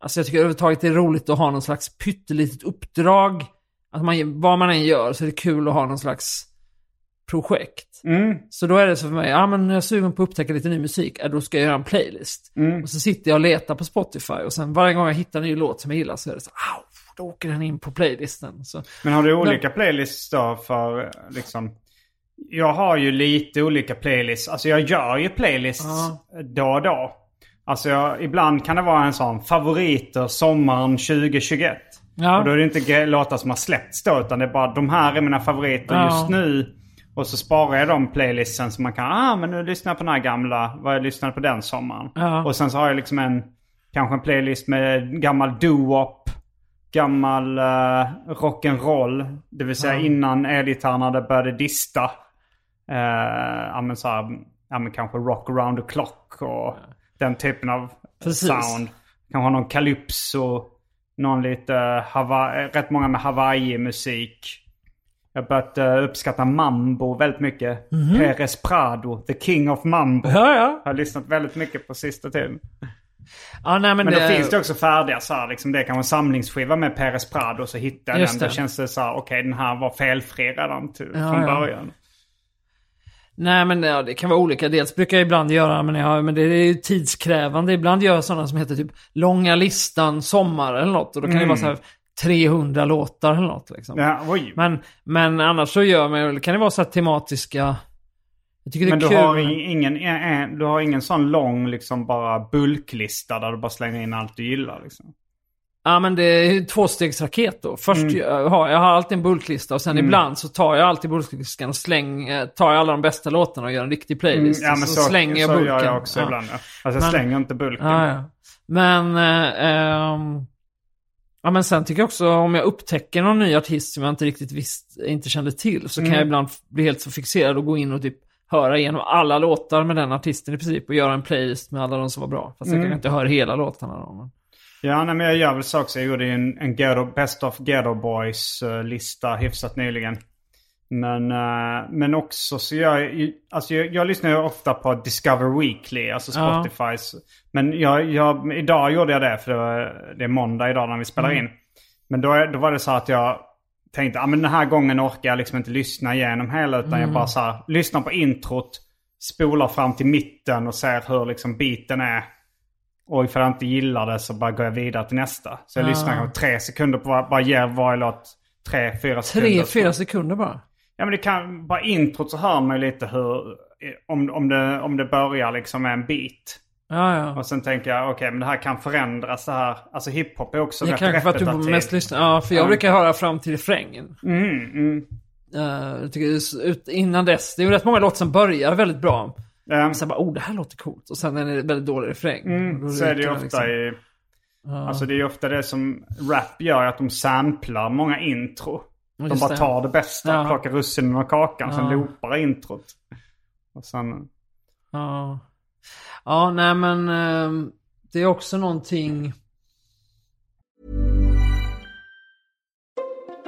alltså jag tycker överhuvudtaget det är roligt att ha någon slags pyttelitet uppdrag, att man, vad man än gör så är det kul att ha någon slags projekt. Mm. Så då är det så för mig, ja men jag är sugen på att upptäcka lite ny musik, ja, då ska jag göra en playlist. Mm. Och så sitter jag och letar på Spotify och sen varje gång jag hittar en ny låt som jag gillar så är det så, au, då åker den in på playlisten. Så, Men har du olika playlists då för liksom... Jag har ju lite olika playlists. Alltså jag gör ju playlists Ja. då och då. Alltså jag, ibland kan det vara en sån favoriter sommaren 2021. ja. Och då är det inte låtar som har släppts då utan det är bara de här är mina favoriter Ja. just nu. Och så sparar jag de playlisten så man kan, ah men nu lyssnar jag på den här gamla, vad jag lyssnade på den sommaren. Ja. Och sen så har jag liksom en, kanske en playlist med gammal doo-wop, gammal uh, rock'n'roll. Det vill säga innan elgitarrerna började dista. Uh, ja men så här, ja men kanske rock around the clock och den typen av Precis. sound. Kanske ha någon calypso, någon lite Hawaii, rätt många med Hawaii-musik. Jag har börjat eh, uppskatta mambo väldigt mycket. Perez Prado, the king of mambo. ja, ja. Jag har lyssnat väldigt mycket på sista tiden. ja nej, men, Men det, då finns det också färdiga så här, liksom det kan vara en samlingsskiva med Perez Prado så hittar jag Just den. det. Då känns det så här, okej den här var felfri redan till, Ja, från ja. början. Nej men ja, det kan vara olika. Dels brukar jag ibland göra, men, jag, men det är tidskrävande. Ibland gör jag sådana som heter typ Långa listan sommar eller något. Och då kan det vara så här 300 låtar eller något liksom. Ja, oj. Men, men annars så gör man, kan det vara så här tematiska... Jag tycker det är Men du kul. har, ingen, eh, eh, du har ingen sån lång liksom bara bulklista där du bara slänger in allt du gillar liksom? Ja men det är tvåstegsraket då. Först Mm. jag, har, jag har alltid en bulklista och sen ibland så tar jag alltid bulklistan och slänger, tar jag alla de bästa låtarna och gör en riktig playlist. Mm, ja men så, så, slänger jag så bulken. gör jag också ja. ibland. Ja. Alltså jag Men- slänger inte bulken. Ja, ja. Men, eh, ehm, ja, men sen tycker jag också om jag upptäcker någon ny artist som jag inte riktigt visst, inte kände till så kan Mm. jag ibland f- bli helt så fixerad och gå in och typ höra igenom alla låtar med den artisten i princip och göra en playlist med alla de som var bra. Fast jag Mm. kanske inte hör hela låtarna då. Men... Ja, nej, men jag gör väl så också. Jag gjorde en, en Ghetto, Best of Ghetto Boys-lista hyfsat nyligen. Men, eh, men också så jag, alltså jag, jag lyssnar ju ofta på Discover Weekly, alltså Spotifys. Men jag, jag, idag gjorde jag det för det, var, det är måndag idag när vi spelar in. Men då, då var det så att jag tänkte, ja men den här gången orkar jag liksom inte lyssna igenom hela utan jag bara så här, lyssnar på introt, spolar fram till mitten och ser hur liksom beaten är. Och ifall jag inte gillar det så bara går jag vidare till nästa. Så jag lyssnar kanske tre sekunder på, bara ger varje låt tre, fyra sekunder. Tre, fyra sekunder bara. Ja men det kan, bara introt så hör man ju lite hur, om, om, det, om det börjar liksom med en beat. Ja, ja. Och sen tänker jag, okej men det här kan förändras det här. Alltså hiphop är också Det rätt kanske för att du mest lyssnar. Ja, för jag brukar höra fram till refrängen. Mm, mm. Jag tycker ut, innan dess, det är ju rätt många låtar som börjar väldigt bra. Och sen bara, oh det här låter coolt. Och sen är det väldigt dålig refräng. Mm, så är det ju ofta liksom. i... Alltså det är ju ofta det som rap gör, att de samplar många intro. De just bara det. tar det bästa, Ja. plockar russinen ur kakan, sen Ja. loopar introt. Och sen... Ja. Ja, nej men ehm, det är också någonting...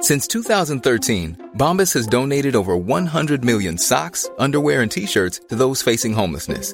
Since 2013, Bombas has donated over 100 million socks, underwear, and t-shirts to those facing homelessness.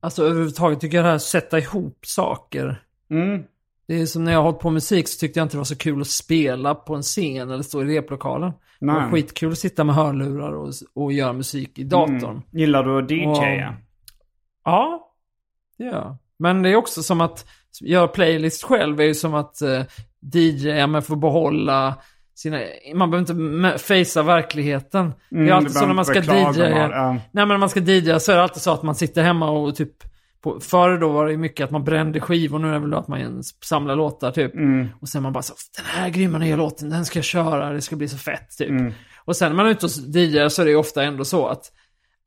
Alltså överhuvudtaget tycker jag det här sätta ihop saker. Mm. Det är som när jag har hållit på med musik så tyckte jag inte det var så kul att spela på en scen eller stå i replokalen. Det var Nej. skitkul att sitta med hörlurar och, och göra musik i datorn. Gillar du att DJa? Och- Ja, det gör jag. Men det är också som att göra playlist själv är ju som att eh, DJa men få behålla sina... Man behöver inte facea verkligheten. det är Mm, alltid så när man ska DJa. ja. Nej men när man ska DJa så är det alltid så att man sitter hemma och typ... På, förr då var det mycket att man brände skivor, nu är det väl att man samlar låtar typ. Mm. Och sen man bara så, den här grymma nya låten, den ska jag köra, det ska bli så fett typ. Mm. Och sen när man är ute och DJar så är det ju ofta ändå så att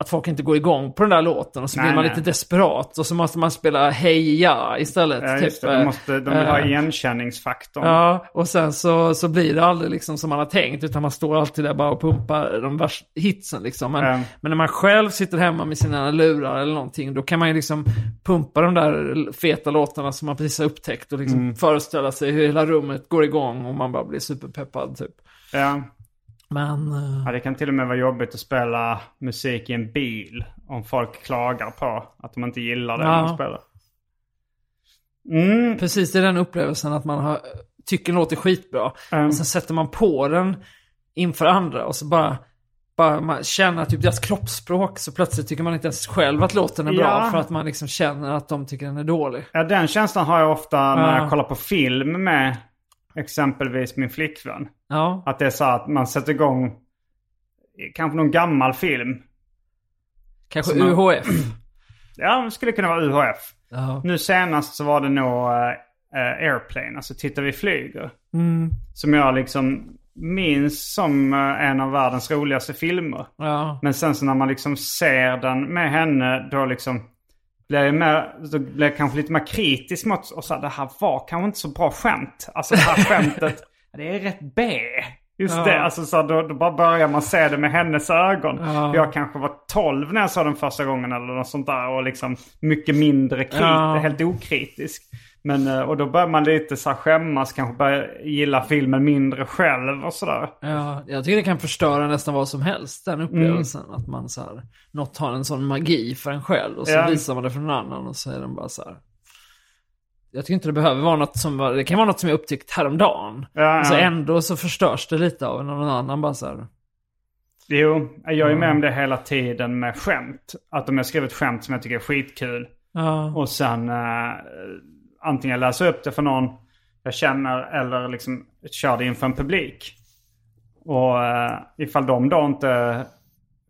att folk inte går igång på den där låten och så Nej, blir man nej. lite desperat och så måste man spela Hej Ja istället. Ja, typ. det. De, måste, de vill ha eh, igenkänningsfaktorn. Ja, och sen så, så blir det aldrig liksom som man har tänkt utan man står alltid där bara och pumpar de värsta hitsen liksom. Men, Ja. men när man själv sitter hemma med sina lurar eller någonting då kan man ju liksom pumpa de där feta låtarna som man precis har upptäckt och liksom föreställa sig hur hela rummet går igång och man bara blir superpeppad typ. Ja. Men... eh, Ja, det kan till och med vara jobbigt att spela musik i en bil. Om folk klagar på att de inte gillar det Ja. man spelar. Mm. Precis, det är den upplevelsen att man har, tycker en låt är skitbra. Mm. Och sen sätter man på den inför andra och så bara, bara man känner typ deras kroppsspråk. Så plötsligt tycker man inte ens själv att låten är bra. Ja. För att man liksom känner att de tycker den är dålig. Ja, den känslan har jag ofta när Ja. jag kollar på film med exempelvis min flickvän. Ja, Att det är så att man sätter igång kanske någon gammal film. Kanske Som man- UHF. Ja, det skulle kunna vara UHF. Ja. Nu senast så var det nog eh, Airplane, alltså Titta vi flyger. Mm. Som jag liksom minns som eh, en av världens roligaste filmer. Ja. Men sen så när man liksom ser den med henne då liksom blir jag, mer, då blir jag kanske lite mer kritisk mot och så här, det här var kanske inte så bra skämt. Alltså det här skämtet, det är rätt B. Just Ja. det, alltså så här, då, då bara börjar man se det med hennes ögon. Ja. Jag kanske var 12 när jag såg den första gången eller något sånt där och liksom mycket mindre krit, Ja. helt okritisk. Men, eh, och då börjar man lite så här skämmas, kanske börja gilla filmen mindre själv och sådär. Ja, jag tycker det kan förstöra nästan vad som helst, den upplevelsen. Att man så här, något har en sån magi för en själv och så Ja. visar man det för någon annan och så är den bara så här. Jag tycker inte det behöver vara något som, var- det kan vara något som jag upptäckt häromdagen. Ja, ja. ändå så förstörs det lite av någon annan bara så här. Jo, jag är med om det hela tiden med skämt. Att om jag skriver ett skämt som jag tycker är skitkul Ja, och sen eh, antingen läser upp det för någon jag känner eller liksom kör det inför en publik. Och eh, ifall de då inte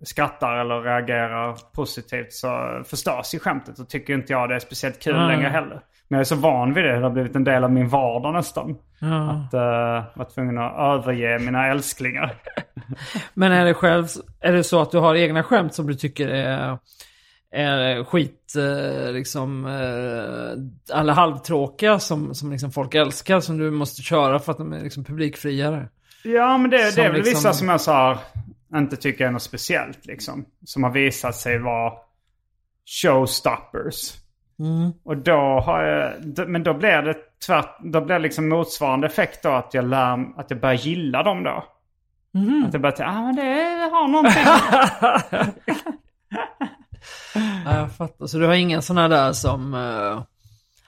skrattar eller reagerar positivt så förstörs ju skämtet. Och tycker inte jag det är speciellt kul Nej. längre heller. Men jag är så van vid det. Det har blivit en del av min vardag nästan. ja. Att uh, vara tvungen att överge mina älsklingar. Men är det själv, är det så att du har egna skämt som du tycker är, är skit, eh, liksom, eh, eller halvtråkiga som, som liksom folk älskar som du måste köra för att de är liksom publikfriare? Ja, men det, det är väl liksom- vissa som jag sa inte tycker är något speciellt liksom. Som har visat sig vara showstoppers. Och då har jag, men då blir det tvärt, då blir det liksom motsvarande effekt då att jag lär, att jag börjar gilla dem då. Att jag börjar tänka, ah men det har någonting. Ja, jag fattar. Så du har ingen sån här där som... Uh,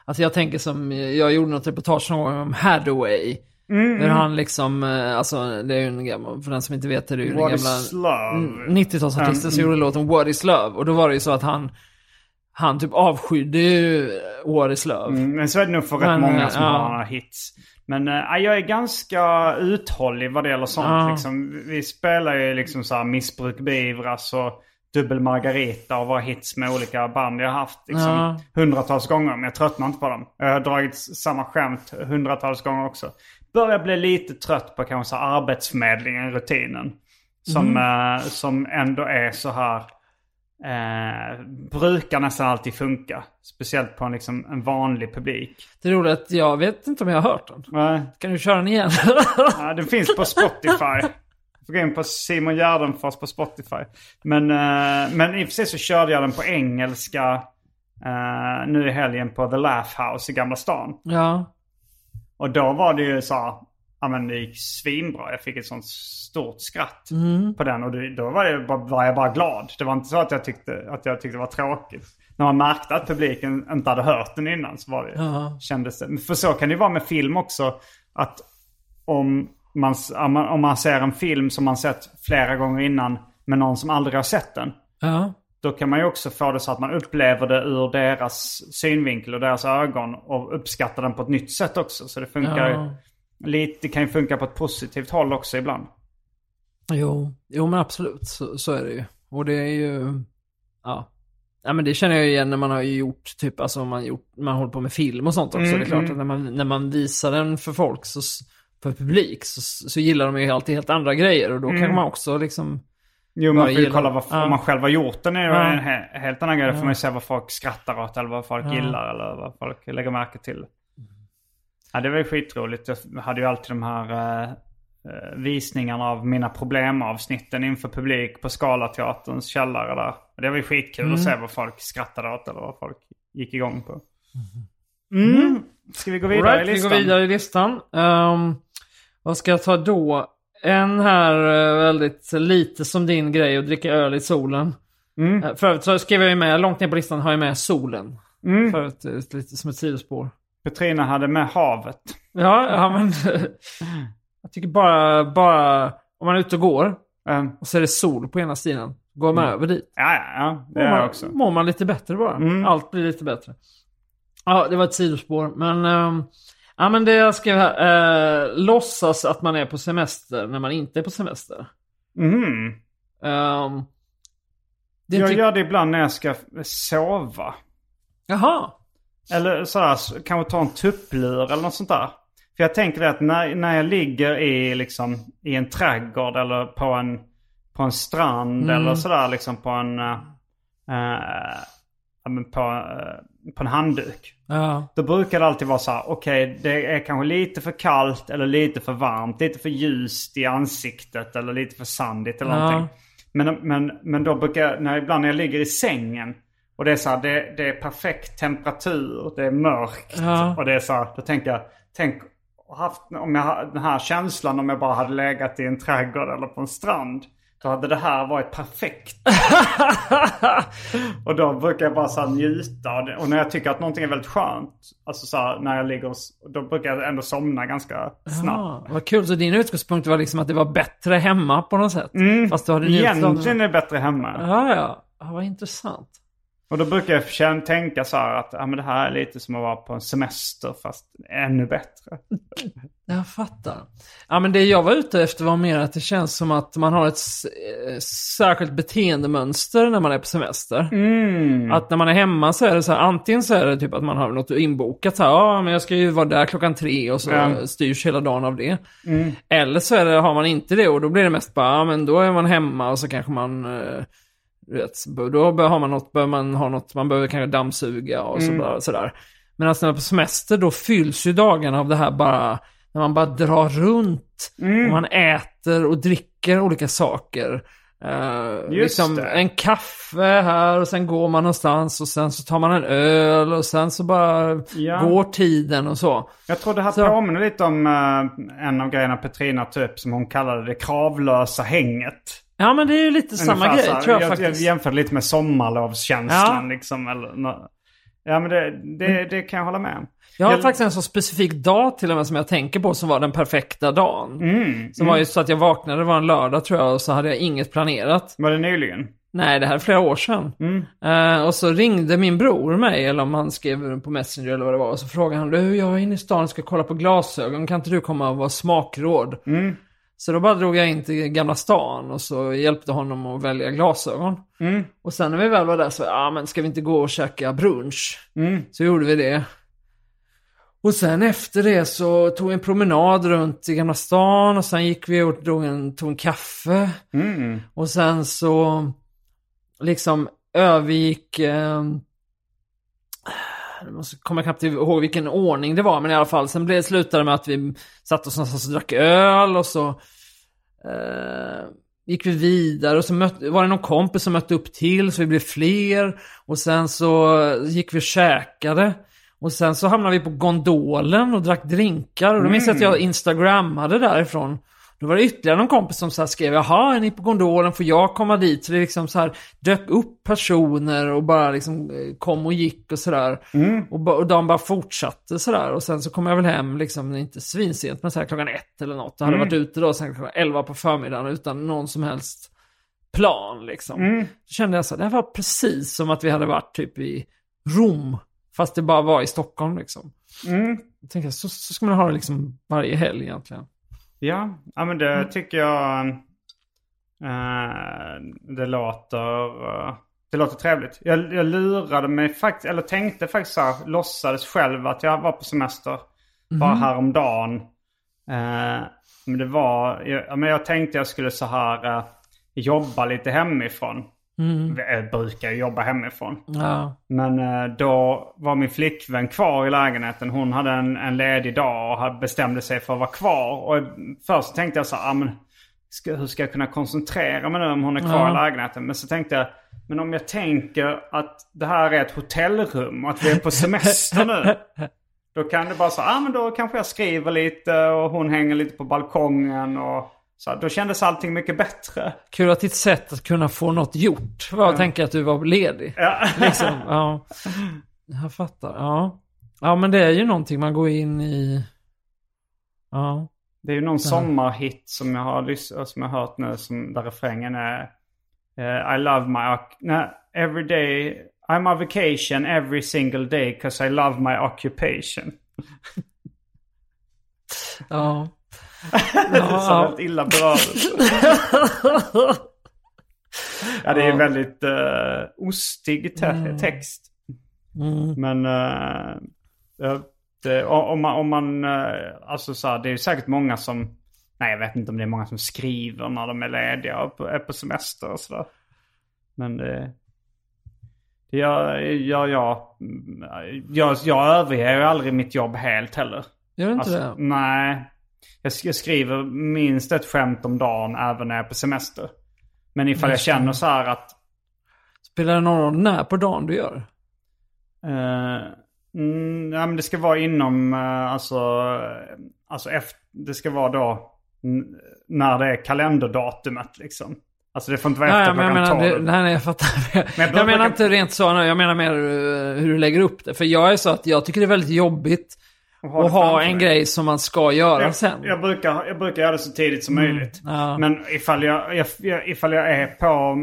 alltså jag tänker som, jag gjorde något reportage någon gång om Hathaway. Mm, Hur han liksom, eh, alltså det är ju en gammal, för den som inte vet det, det är ju den What gamla... love? Mm, 90-talsartisten Mm, som gjorde låten What is love. Och då var det ju så att han, han typ avskydde ju What is love. Mm, men så är det nog för rätt Men, många som ja. har hits. Men äh, jag är ganska uthållig vad det gäller sånt. Ja. Liksom, vi spelar ju liksom så här missbruk beivras och dubbel margarita och våra hits med olika band jag har haft liksom, Ja. hundratals gånger. Men jag tröttnar inte på dem. Jag har dragit samma skämt hundratals gånger också. Börjar bli lite trött på kanske arbetsförmedlingen, rutinen. Som, Mm. eh, som ändå är så här eh, brukar nästan alltid funka. Speciellt på en, liksom, en vanlig publik. Det är roligt att jag vet inte om jag har hört den. Nej. Kan du köra den igen? Ja, den finns på Spotify. Gå in på Simon Gärdenfors på Spotify. Men, eh, men i och för sig så körde jag den på engelska eh, nu i helgen på The Laugh House i Gamla stan. ja. Och då var det ju så ja men det gick svinbra. Jag fick ett sånt stort skratt på den. Och då var, det, bara- var jag bara glad. Det var inte så att jag tyckte, att jag tyckte det var tråkigt. När man märkte att publiken inte hade hört den innan så var det, Ja. kändes det. För så kan det ju vara med film också. Att om man, om man- ser en film som man sett flera gånger innan med någon som aldrig har sett den. Ja. Då kan man ju också få det så att man upplever det ur deras synvinkel och deras ögon och uppskattar den på ett nytt sätt också. Så det funkar Ja. ju lite, det kan ju funka på ett positivt håll också ibland. Jo, jo men absolut. Så, så är det ju. Och det är ju, ja. Ja men det känner jag igen när man har gjort, typ alltså man gjort, man håller på med film och sånt också. Mm, det är klart mm. att när man, när man visar den för folk, så, för publik, så, så gillar de ju alltid helt andra grejer. Och då kan man också liksom, Jo, man får ju kolla vad, ja. man själv har gjort den är det Ja. en he, helt annan grej. Då får man ju se vad folk skrattar åt eller vad folk gillar eller vad folk lägger märke till. Ja, det var ju skitroligt. Jag hade ju alltid de här eh, eh, visningarna av mina problemavsnitten inför publik på Scalateaterns källare där. Det var ju skitkul att se vad folk skrattade åt eller vad folk gick igång på. Mm. Ska vi gå vidare Alright, i vi listan? går vidare i listan. Ehm, vad ska jag ta då? En här eh, väldigt lite som din grej att dricka öl i solen. Mm. Uh, för övrigt så skrev jag ju med, långt ner på listan har jag med solen. Mm. För eh, lite som ett sidospår. Petrina hade med havet. Ja, ja men... jag tycker bara, bara... Om man är ute och går Eh, och så är det sol på ena sidan. Går man över dit. ja, ja, ja, det mår man, också. mår man lite bättre bara. Mm. Allt blir lite bättre. Ja, det var ett sidospår. Men, ehm, ja, men det jag skrev här. Uh, låtsas att man är på semester när man inte är på semester. Mm. Är Jag gör det ibland när jag ska sova. Jaha. Eller sådär, så- kanske ta en tupplur eller något sånt där. För jag tänker det att när, när jag ligger i, liksom, i en trädgård eller på en, på en strand eller sådär liksom på en... eh, eh, på, eh, på en handduk. Ja. Då brukar det alltid vara så här, okej det är kanske lite för kallt eller lite för varmt. Lite för ljust i ansiktet eller lite för sandigt eller Ja. någonting. Men, men, men då brukar när, ibland när jag ligger i sängen och det är så här, det, det är perfekt temperatur, det är mörkt. Ja. Och det är så här, då tänker jag, tänk haft, om jag, den här känslan om jag bara hade legat i en trädgård eller på en strand. Då hade det här varit perfekt. och då brukar jag bara så njuta. Och när jag tycker att någonting är väldigt skönt. Alltså så här, när jag ligger och, Då brukar jag ändå somna ganska snabbt. Ah, vad kul. Så din utgångspunkt var liksom att det var bättre hemma på något sätt? Fast du hade. Egentligen är det bättre hemma. Ja, ja. ja. Vad intressant. Och då brukar jag tänka så här att ja, men det här är lite som att vara på en semester fast ännu bättre. Jag fattar. Ja, men det jag var ute efter var mer att det känns som att man har ett eh, särskilt beteendemönster när man är på semester. Mm. Att när man är hemma så är det så här, antingen så är det typ att man har något inbokat så här, ja men jag ska ju vara där klockan tre och så Ja. styrs hela dagen av det. Eller så det, har man inte det och då blir det mest bara, ja men då är man hemma och så kanske man, eh, vet, då har man något, bör man ha något, man behöver kanske dammsuga och bara, sådär. Men alltså när man är på semester då fylls ju dagarna av det här bara, när man bara drar runt. Och man äter och dricker olika saker. Uh, liksom det. en kaffe här och sen går man någonstans och sen så tar man en öl och sen så bara Ja. går tiden och så. Jag tror det här Så- påminner lite om eh, en av grejerna Petrina upp som hon kallade det kravlösa hänget. Ja men det är ju lite samma Ungefär grej så här. tror jag, jag, faktiskt. jag jämförde lite med sommarlovskänslan Ja. liksom. Eller, ja men det, det, det kan jag hålla med om. Jag har Jag- faktiskt en så specifik dag till och med som jag tänker på som var den perfekta dagen. Mm, Som var ju så att jag vaknade, det var en lördag tror jag, och så hade jag inget planerat. Var det nyligen? Nej, det här är flera år sedan. Eh, och så ringde min bror mig, eller om han skrev på Messenger eller vad det var. Och så frågade han, du jag är inne i stan och ska kolla på glasögon, kan inte du komma och vara smakråd? Så då bara drog jag in till Gamla stan och så hjälpte honom att välja glasögon. Och sen när vi väl var där så, ja men ska vi inte gå och käka brunch? Så gjorde vi det. Och sen efter det så tog vi en promenad runt i Gamla stan och sen gick vi och drog en, tog en kaffe. Och sen så liksom övergick... Eh, jag komma knappt ihåg vilken ordning det var, men i alla fall. Sen blev det slutade med att vi satt oss någonstans och drack öl och så eh, gick vi vidare och så mötte, var det någon kompis som mötte upp till så vi blev fler. Och sen så gick vi och käkade. Och sen så hamnade vi på gondolen och drack drinkar. Och då minns jag att jag instagrammade därifrån. Då var det ytterligare någon kompis som så skrev, jaha, är ni på gondolen, får jag komma dit? Så det liksom så här dök upp personer och bara liksom eh, kom och gick och sådär. Och, ba- och dagen bara fortsatte sådär. Och sen så kom jag väl hem, liksom, inte svinsent, men så här klockan ett eller något. Jag hade varit ute då sen klockan elva på förmiddagen utan någon som helst plan liksom. Så kände jag så här, det här var precis som att vi hade varit typ i Rom. Fast det bara var i Stockholm liksom. Jag tänkte, så, så ska man ha det liksom varje helg egentligen. Ja, ja men det tycker jag... eh, det låter... eh, det låter trevligt. Jag, jag lurade mig faktiskt, eller tänkte faktiskt så här, låtsades själv att jag var på semester. Bara häromdagen. Uh, men det var, jag, ja, men jag tänkte jag skulle så här eh, jobba lite hemifrån. Jag brukar jobba hemifrån. Ja. Men eh, då var min flickvän kvar i lägenheten. Hon hade en, en ledig dag och bestämde sig för att vara kvar. Och först tänkte jag så här, ah, men, ska, hur ska jag kunna koncentrera mig nu om hon är kvar Ja. i lägenheten? Men så tänkte jag, men om jag tänker att det här är ett hotellrum och att vi är på semester nu. Då kan det bara så, ah, men då kanske jag skriver lite och hon hänger lite på balkongen. Och, så, då kändes allting mycket bättre. Kul att ditt sätt att kunna få något gjort var att tänka att du var ledig. Ja. Liksom, ja. Jag fattar. Ja. ja, men det är ju någonting man går in i. Ja. Det är ju någon sommarhit som jag har som jag har hört nu som där refrängen är eh, I love my nej, every day I'm on vacation every single day cause I love my occupation. Ja. Det är så väldigt illa berörd. Ja, det är en väldigt uh, ostig te- Mm. text. Men uh, det, om man, om man eh, alltså så här, det är säkert många som, nej jag vet inte om det är många som skriver när de är lediga och på, är på semester och sådär. Men det, det gör, gör jag, jag, jag överger ju aldrig mitt jobb helt heller. Gör du inte Alltså, det? Nej. Jag, sk- jag skriver minst ett skämt om dagen även när jag är på semester. Men ifall jag känner så här att... Spelar det någon roll när på dagen du gör? Eh, mm, ja, men det ska vara inom, uh, alltså, eh, alltså efter, det ska vara då när det är kalenderdatumet liksom. Alltså det får inte vara efter ja, klockan menar, 12. det, nej, nej, jag fattar. Men jag, jag brukar- menar inte rent så, jag menar mer hur du lägger upp det. För jag är så att jag tycker det är väldigt jobbigt ha att ha en grej som man ska göra jag, sen. jag, brukar, jag brukar göra det så tidigt som möjligt. Mm, ja. Men ifall jag, jag, ifall jag är på...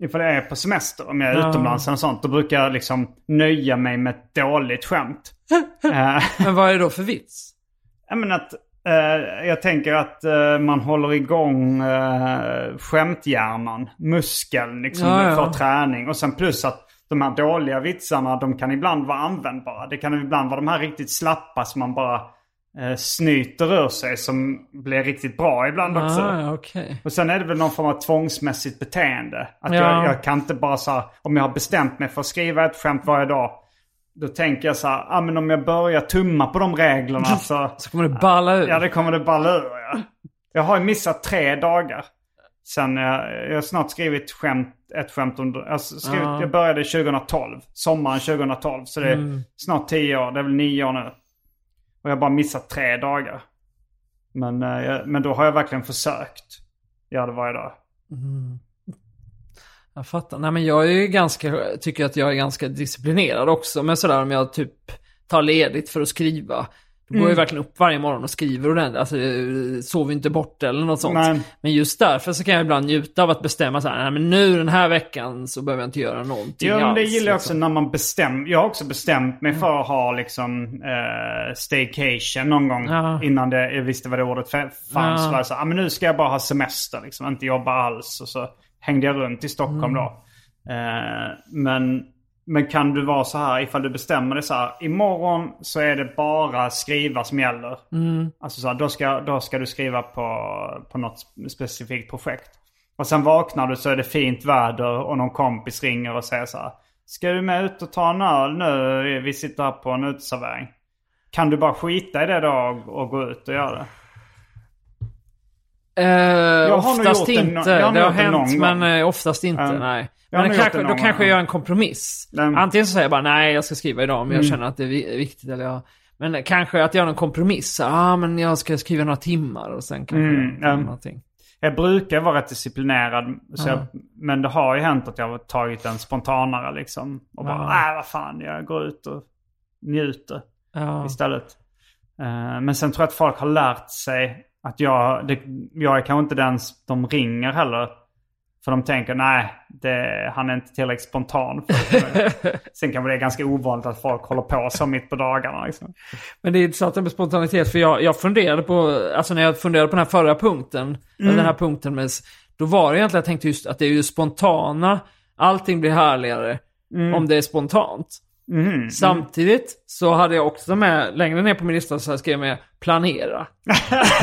Ifall jag är på semester, om jag är Ja. utomlands eller sånt, då brukar jag liksom nöja mig med ett dåligt skämt. Eh, Men vad är det då för vits? Jag menar att eh, jag tänker att eh, man håller igång uh, skämthjärnan, muskeln liksom Ja, ja. för träning. Och sen plus att de här dåliga vitsarna, de kan ibland vara användbara. Det kan ibland vara de här riktigt slappa som man bara uh, snyter ur sig som blir riktigt bra ibland också. Ah, ja, okej. Och sen är det väl någon form av tvångsmässigt beteende. Att Ja. jag, jag kan inte bara så här, om jag har bestämt mig för att skriva ett skämt varje dag. Då tänker jag så här, ah, men om jag börjar tumma på de reglerna så... Så kommer det balla ur. Ja, det kommer det balla ur ja. Jag har ju missat tre dagar. Sen jag, jag har snart skrivit skämt, ett skämt om... Jag, har skrivit, Ja. jag började 2012. Sommaren 2012. Så det är Mm. snart tio år. Det är väl nio år nu. Och jag har bara missat tre dagar. Men, eh, jag, men då har jag verkligen försökt göra det varje dag. Jag fattar. Nej men jag är ju ganska, tycker att jag är ganska disciplinerad också. Men sådär om jag typ tar ledigt för att skriva. Då går jag ju verkligen upp varje morgon och skriver ordentligt. Alltså jag sover inte bort eller något sånt. Nej. Men just därför så kan jag ibland njuta av att bestämma så här, nej men nu den här veckan så behöver jag inte göra någonting Jo, men det alls, gillar jag också liksom. när man bestämmer. Jag har också bestämt mig för att ha liksom eh, staycation någon gång. Ja. Innan det, jag visste vad det ordet fa- fanns. Ja. Var så, ah, men nu ska jag bara ha semester liksom. Inte jobba alls. Och så hängde jag runt i Stockholm Mm. då. Eh, men, men kan du vara så här ifall du bestämmer dig så här. Imorgon så är det bara skriva som gäller. Mm. Alltså så här, då, ska, då ska du skriva på, på något specifikt projekt. Och sen vaknar du så är det fint väder och någon kompis ringer och säger så här. Ska du med ut och ta en öl nu? Vi sitter här på en uteservering. Kan du bara skita i det då och, och gå ut och göra det? Eh, har nog oftast det no- inte. jag har det har hänt, men gång. eh, oftast inte. Ja. Nej. Jag har Men kanske, då kanske jag ja. gör en kompromiss. Mm. Antingen så säger jag bara nej, jag ska skriva idag om jag känner att det är vi- viktigt. Eller jag, men kanske att göra en kompromiss. Ah, men jag ska skriva några timmar och sen kanske Mm, jag gör ja. någonting. Jag brukar vara rätt disciplinerad. Så Ja. jag, men det har ju hänt att jag har tagit en spontanare liksom. Och bara, nej vad fan, jag går ut och njuter. Ja. istället. Eh, men sen tror jag att folk har lärt sig att jag, det, jag är kanske inte den de ringer heller. För de tänker nej, det, han är inte tillräckligt spontan. Sen kanske det är ganska ovanligt att folk håller på så mitt på dagarna. Liksom. Men det är intressant med spontanitet, för jag, jag funderade på, alltså när jag funderade på den här förra punkten, eller den här punkten med, då var det egentligen, jag tänkte just att det är ju spontana, allting blir härligare om det är spontant. Samtidigt så hade jag också med, längre ner på min lista så skrev jag med planera.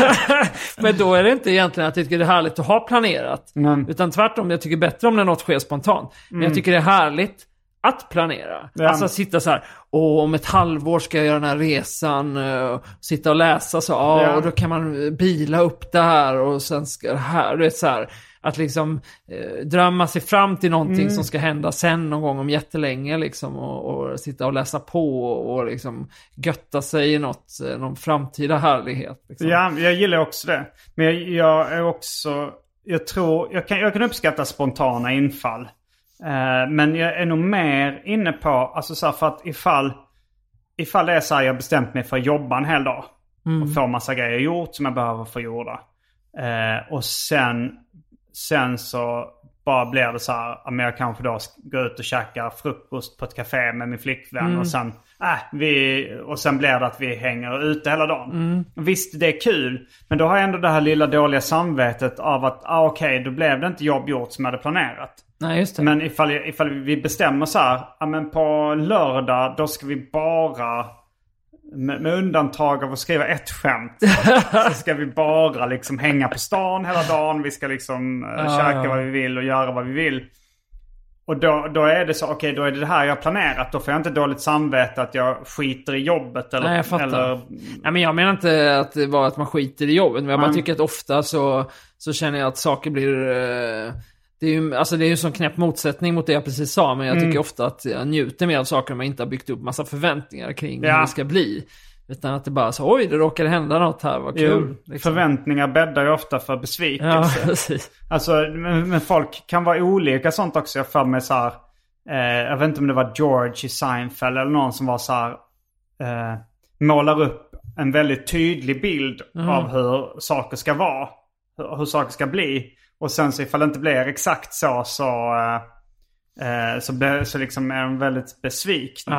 Men då är det inte egentligen att jag tycker det är härligt att ha planerat. Mm. Utan tvärtom, jag tycker bättre om när något sker spontant. Men jag tycker det är härligt att planera. Ja. Alltså sitta så här, åh om ett halvår ska jag göra den här resan. eh, sitta och läsa så, ja, och då kan man bila upp det här och sen ska det här. Du vet så här, att liksom eh, drömma sig fram till någonting Mm. som ska hända sen någon gång om jättelänge liksom. Och, och sitta och läsa på och, och liksom götta sig i något, eh, någon framtida härlighet. Liksom. Ja, jag gillar också det. Men jag, jag är också, jag tror, jag kan, jag kan uppskatta spontana infall. Eh, men jag är nog mer inne på, alltså så här, för att ifall, ifall det är så här, jag bestämt mig för att jobba en hel dag. Och få massa grejer gjort som jag behöver få gjorda. Eh, och sen, sen så bara blir det så här, men jag kanske då ska gå ut och käka frukost på ett café med min flickvän och sen, äh, vi, och sen blir det att vi hänger ute hela dagen. Visst, det är kul, men då har jag ändå det här lilla dåliga samvetet av att, ah, okej, då blev det inte jobb gjort som jag hade planerat. Nej, just det. Men ifall, ifall vi bestämmer så här, ja men på lördag då ska vi bara, med, med undantag av att skriva ett skämt, så ska vi bara liksom hänga på stan hela dagen. Vi ska liksom uh, käka ja. vad vi vill och göra vad vi vill. Och då, då är det så, okej då är det det här jag planerat. Då får jag inte dåligt samvete att jag skiter i jobbet. Eller, Nej, jag fattar. eller Nej, men jag menar inte att det var att man skiter i jobbet, men jag bara tycker att ofta så, så känner jag att saker blir... eh, Det är ju alltså det är ju en sån knäpp motsättning mot det jag precis sa, men jag Mm. tycker ofta att jag njuter mer av saker om jag inte har byggt upp massa förväntningar kring Ja. hur det ska bli. Utan att det bara så, oj, det råkade hända något här, vad kul. liksom. förväntningar bäddar ju ofta för Ja, besvikelse. precis. Alltså, men, men folk kan vara olika sånt också. Jag för mig så här, eh, jag vet inte om det var George i Seinfeld eller någon som var så här, eh, målar upp en väldigt tydlig bild av hur saker ska vara. Hur, hur saker ska bli. Och sen så ifall det inte blir exakt så så, eh, eh, så, blir, så liksom är de väldigt besvikna.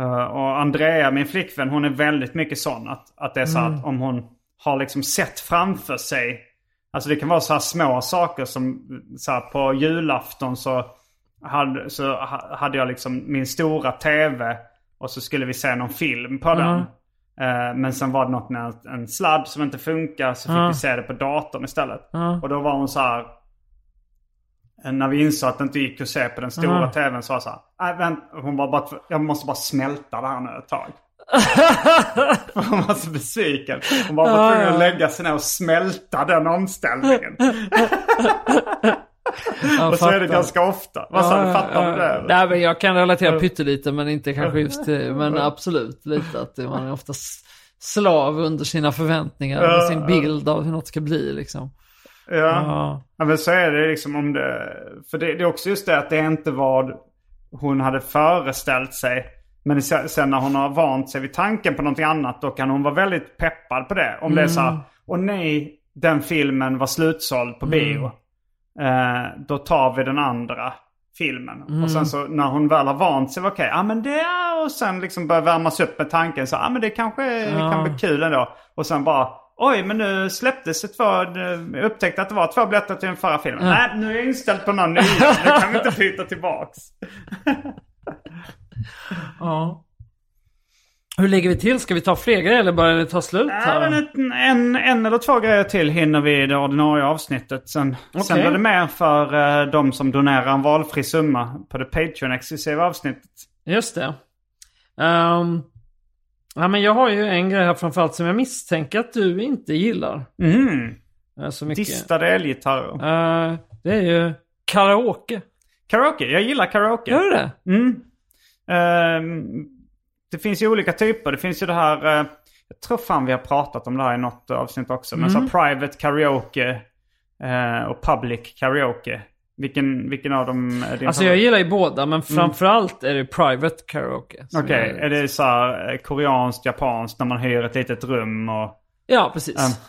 Uh, och Andrea, min flickvän, hon är väldigt mycket sån. Att, att det är så att om hon har liksom sett framför sig. Alltså det kan vara så här små saker som så här på julafton så hade, så ha- hade jag liksom min stora tv. Och så skulle vi se någon film på den. Eh, men sen var det något med en sladd som inte funkar. Så fick vi se det på datorn istället. Och då var hon så här. eh, När vi insåg att det inte gick att se på den stora tvn så var jag så här. "Nej, vänt, hon var bara, jag måste bara smälta det här nu ett tag. hon var så besviken. Hon bara var tvungen att lägga sig ner och smälta den omställningen. Och så är det ganska ofta. Vad du? Fattar du det? Nej, men jag kan relatera pyttelite, men inte kanske just det. Men absolut lite att man är ofta slav under sina förväntningar, Ja, sin bild av hur något ska bli liksom. Ja. Ja. ja, men så är det liksom om det... För det, det är också just det att det är inte vad hon hade föreställt sig. Men sen när hon har vant sig vid tanken på någonting annat då kan hon vara väldigt peppad på det. Om det är så här, och nej, den filmen var slutsåld på bio. Eh, då tar vi den andra filmen. Och sen så när hon väl har vant sig, okej, ja men det är... Och sen liksom börjar värmas upp med tanken så, ja men det kanske det kan bli kul ändå. Och sen bara, oj men nu släpptes det två, jag upptäckte att det var två biljetter till den förra filmen. Nej, nu är jag inställd på här nya, nu kan vi inte byta tillbaks. Ja. Hur ligger vi till? Ska vi ta fler grejer eller börjar det ta slut Ja, här? men ett, en, en eller två grejer till hinner vi i det ordinarie avsnittet. Sen, sen Okej. blir det mer för eh, de som donerar en valfri summa på det Patreon-exklusiva avsnittet. Just det. Ehm, ja, men jag har ju en grej här framförallt som jag misstänker att du inte gillar. Mm. eh, Så mycket. Distade elgitarrer. Eh, det är ju karaoke. Karaoke, jag gillar karaoke. Gör du det? Mm. Ehm, det finns ju olika typer. Det finns ju det här, eh, jag tror fan vi har pratat om det här i något avsnitt också. Men så Mm. private karaoke eh, och public karaoke. Vilken, vilken av dem är din Alltså jag gillar ju båda, men framförallt är det private karaoke. Okej, jag- är det så här eh, koreanskt, japanskt när man hyr ett litet rum och... Ja, precis.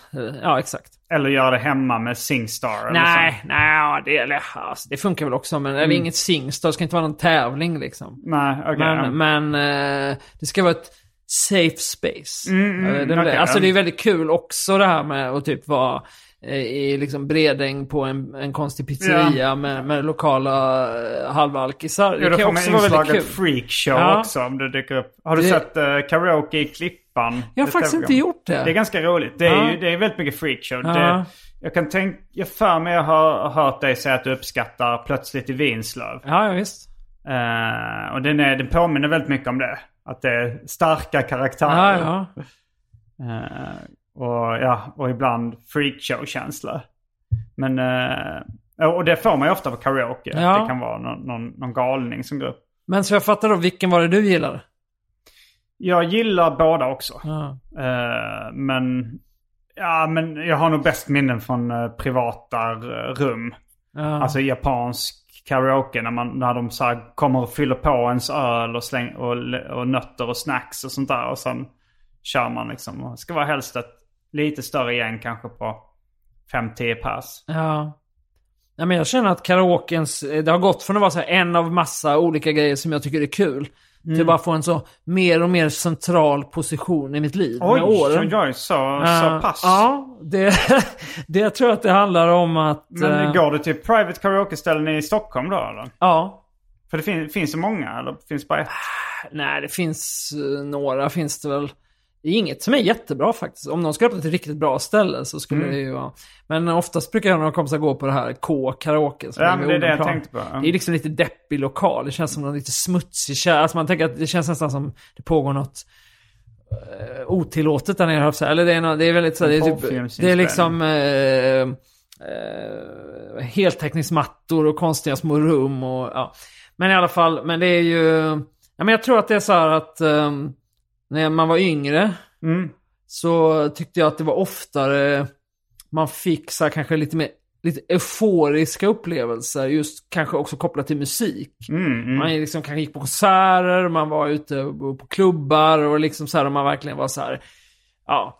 Ja, exakt. Eller gör det hemma med Singstar? Nej, nej, det, eller, alltså, det funkar väl också, men eller inget Singstar, det ska inte vara någon tävling liksom. Nej, okej. ja. Men, men eh, det ska vara ett safe space. Mm, mm, det det. Alltså ja. det är väldigt kul också det här med att typ vara i liksom Bredäng på en, en konstig pizzeria med, med lokala uh, halvalkisar. Ja, Det kan också vara väldigt kul. freakshow Ja. också om det dyker upp. Har du Det- sett eh, karaoke i Klippan? Jag har faktiskt inte gjort det. Det är ganska roligt. Det är, Ja. ju, det är väldigt mycket freakshow. Ja. Det, jag kan tänka, jag för mig jag har hört dig säga att du uppskattar Plötsligt i Vinslöv. Ja, ja, visst. Eh, och den, är, den påminner väldigt mycket om det. Att det är starka karaktärer. Ja, ja. Eh, och, ja, och ibland freakshow-känsla. Men, eh, och det får man ju ofta på karaoke. Ja. Det kan vara någon, någon, någon galning som går upp. Men så jag fattar då, vilken var det du gillar? Jag gillar båda också. Ja. Eh, men, ja, men jag har nog bäst minnen från eh, privata rum. Ja. Alltså japansk karaoke när, man, när de så kommer och fyller på ens öl och, släng, och, och nötter och snacks och sånt där. Och sen kör man liksom. Det ska vara helst ett lite större gäng kanske på 5-10 pers. Ja. Ja, men jag känner att karaokens, det har gått från att vara så en av massa olika grejer som jag tycker är kul. Till att bara få en så mer och mer central position i mitt liv Oj, med åren. oj, oj, så, Eh, så pass. Ja, det, det jag tror att det handlar om att... Men eh, går du till private karaoke-ställen i Stockholm då eller? Ja. För det fin- finns det många eller finns bara ett? Nej, det finns eh, några finns det väl. Det är inget som är jättebra faktiskt. Om någon ska öppna ett riktigt bra ställe så skulle Mm. det ju vara... Men oftast brukar jag och några kompisar gå på det här K karaoke. som Ja, men det är det jag tänkte på. Ja. Det är liksom lite deppig lokal. Det känns som någon lite smutsig kär. Alltså man tänker att det känns nästan som det pågår något eh, otillåtet där nere. Eller det är, nå- det är väldigt så det är, typ, det är liksom eh, eh, heltäckningsmattor och konstiga små rum och ja. Men i alla fall, men det är ju... Ja, men jag tror att det är så här att eh, när man var yngre Mm. så tyckte jag att det var oftare man fick så här, kanske lite mer lite euforiska upplevelser, just kanske också kopplat till musik. Mm, mm. Man liksom kanske gick på konserter, man var ute på klubbar och liksom så här, och man verkligen var så här, ja,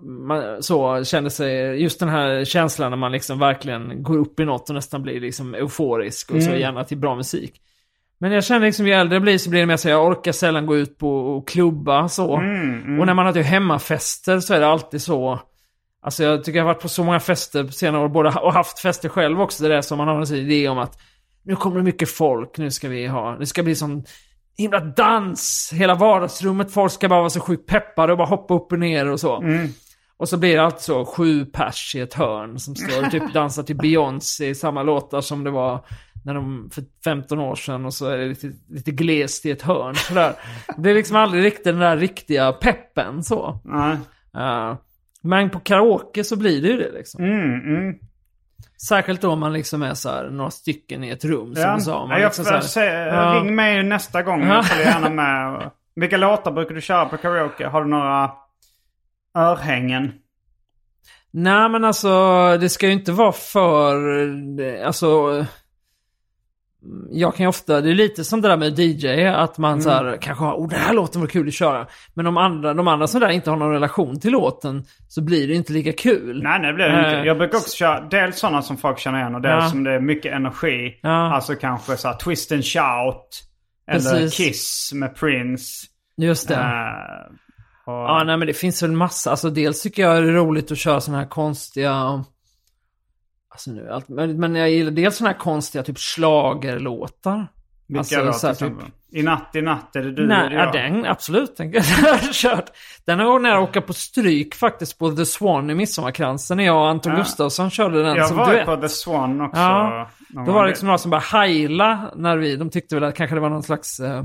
man, så kände sig, just den här känslan när man liksom verkligen går upp i något och nästan blir liksom euforisk och så Mm. gärna till bra musik. Men jag känner liksom ju äldre jag blir så blir det mer så jag orkar sällan gå ut på och klubba så. Mm, mm. Och när man har typ hemmafester så är det alltid så. Alltså jag tycker jag har varit på så många fester på senare år, både, och haft fester själv också, det är som man har en idé om att nu kommer det mycket folk, nu ska vi ha, det ska bli sån himla dans, hela vardagsrummet, folk ska bara vara så sjukt peppade och bara hoppa upp och ner och så. Mm. Och så blir det alltså så sju pers i ett hörn som står och typ dansar till Beyoncé samma låtar som det var när de, för 15 år sedan och så är det lite, lite glest i ett hörn. Sådär. Det är liksom aldrig riktigt den där riktiga peppen så. Nej. Uh, men på karaoke så blir det ju det liksom. Mm, mm. Särskilt då om man liksom är så här, några stycken i ett rum som Ja. du sa. Man Ja, jag liksom så får här- se, Ja. Ring mig nästa gång. Jag följer gärna med. Vilka låtar brukar du köra på karaoke? Har du några örhängen? Nej men alltså, det ska ju inte vara för... Alltså... Jag kan ju ofta, det är lite som det där med DJ, att man så här, kanske har, oh den här låten var kul att köra. Men de andra, de andra som där inte har någon relation till låten, så blir det inte lika kul. Nej, nej det blir det inte. Eh. Jag brukar också köra dels sådana som folk känner igen och dels Ja. som det är mycket energi. Ja. Alltså kanske så här Twist and Shout. Eller Precis. Kiss med Prince. Just det. Eh, och, Ja, nej men det finns väl massa. Alltså dels tycker jag det är roligt att köra sådana här konstiga... Alltså nu, allt, men, men jag gillar dels sådana här konstiga typ schlagerlåtar. vilka alltså, då så till här, typ- exempel? I natt, i natt är det du Nej, eller ja, jag? den, absolut. Den har jag kört. Den har jag nära att åka på stryk faktiskt på The Swan i Midsommarkransen. När jag och Anton Ja. Gustafsson körde den Jag som var ju duett. på The Swan också. Ja, Då var det liksom några som bara heila när vi, de tyckte väl att kanske det var någon slags eh,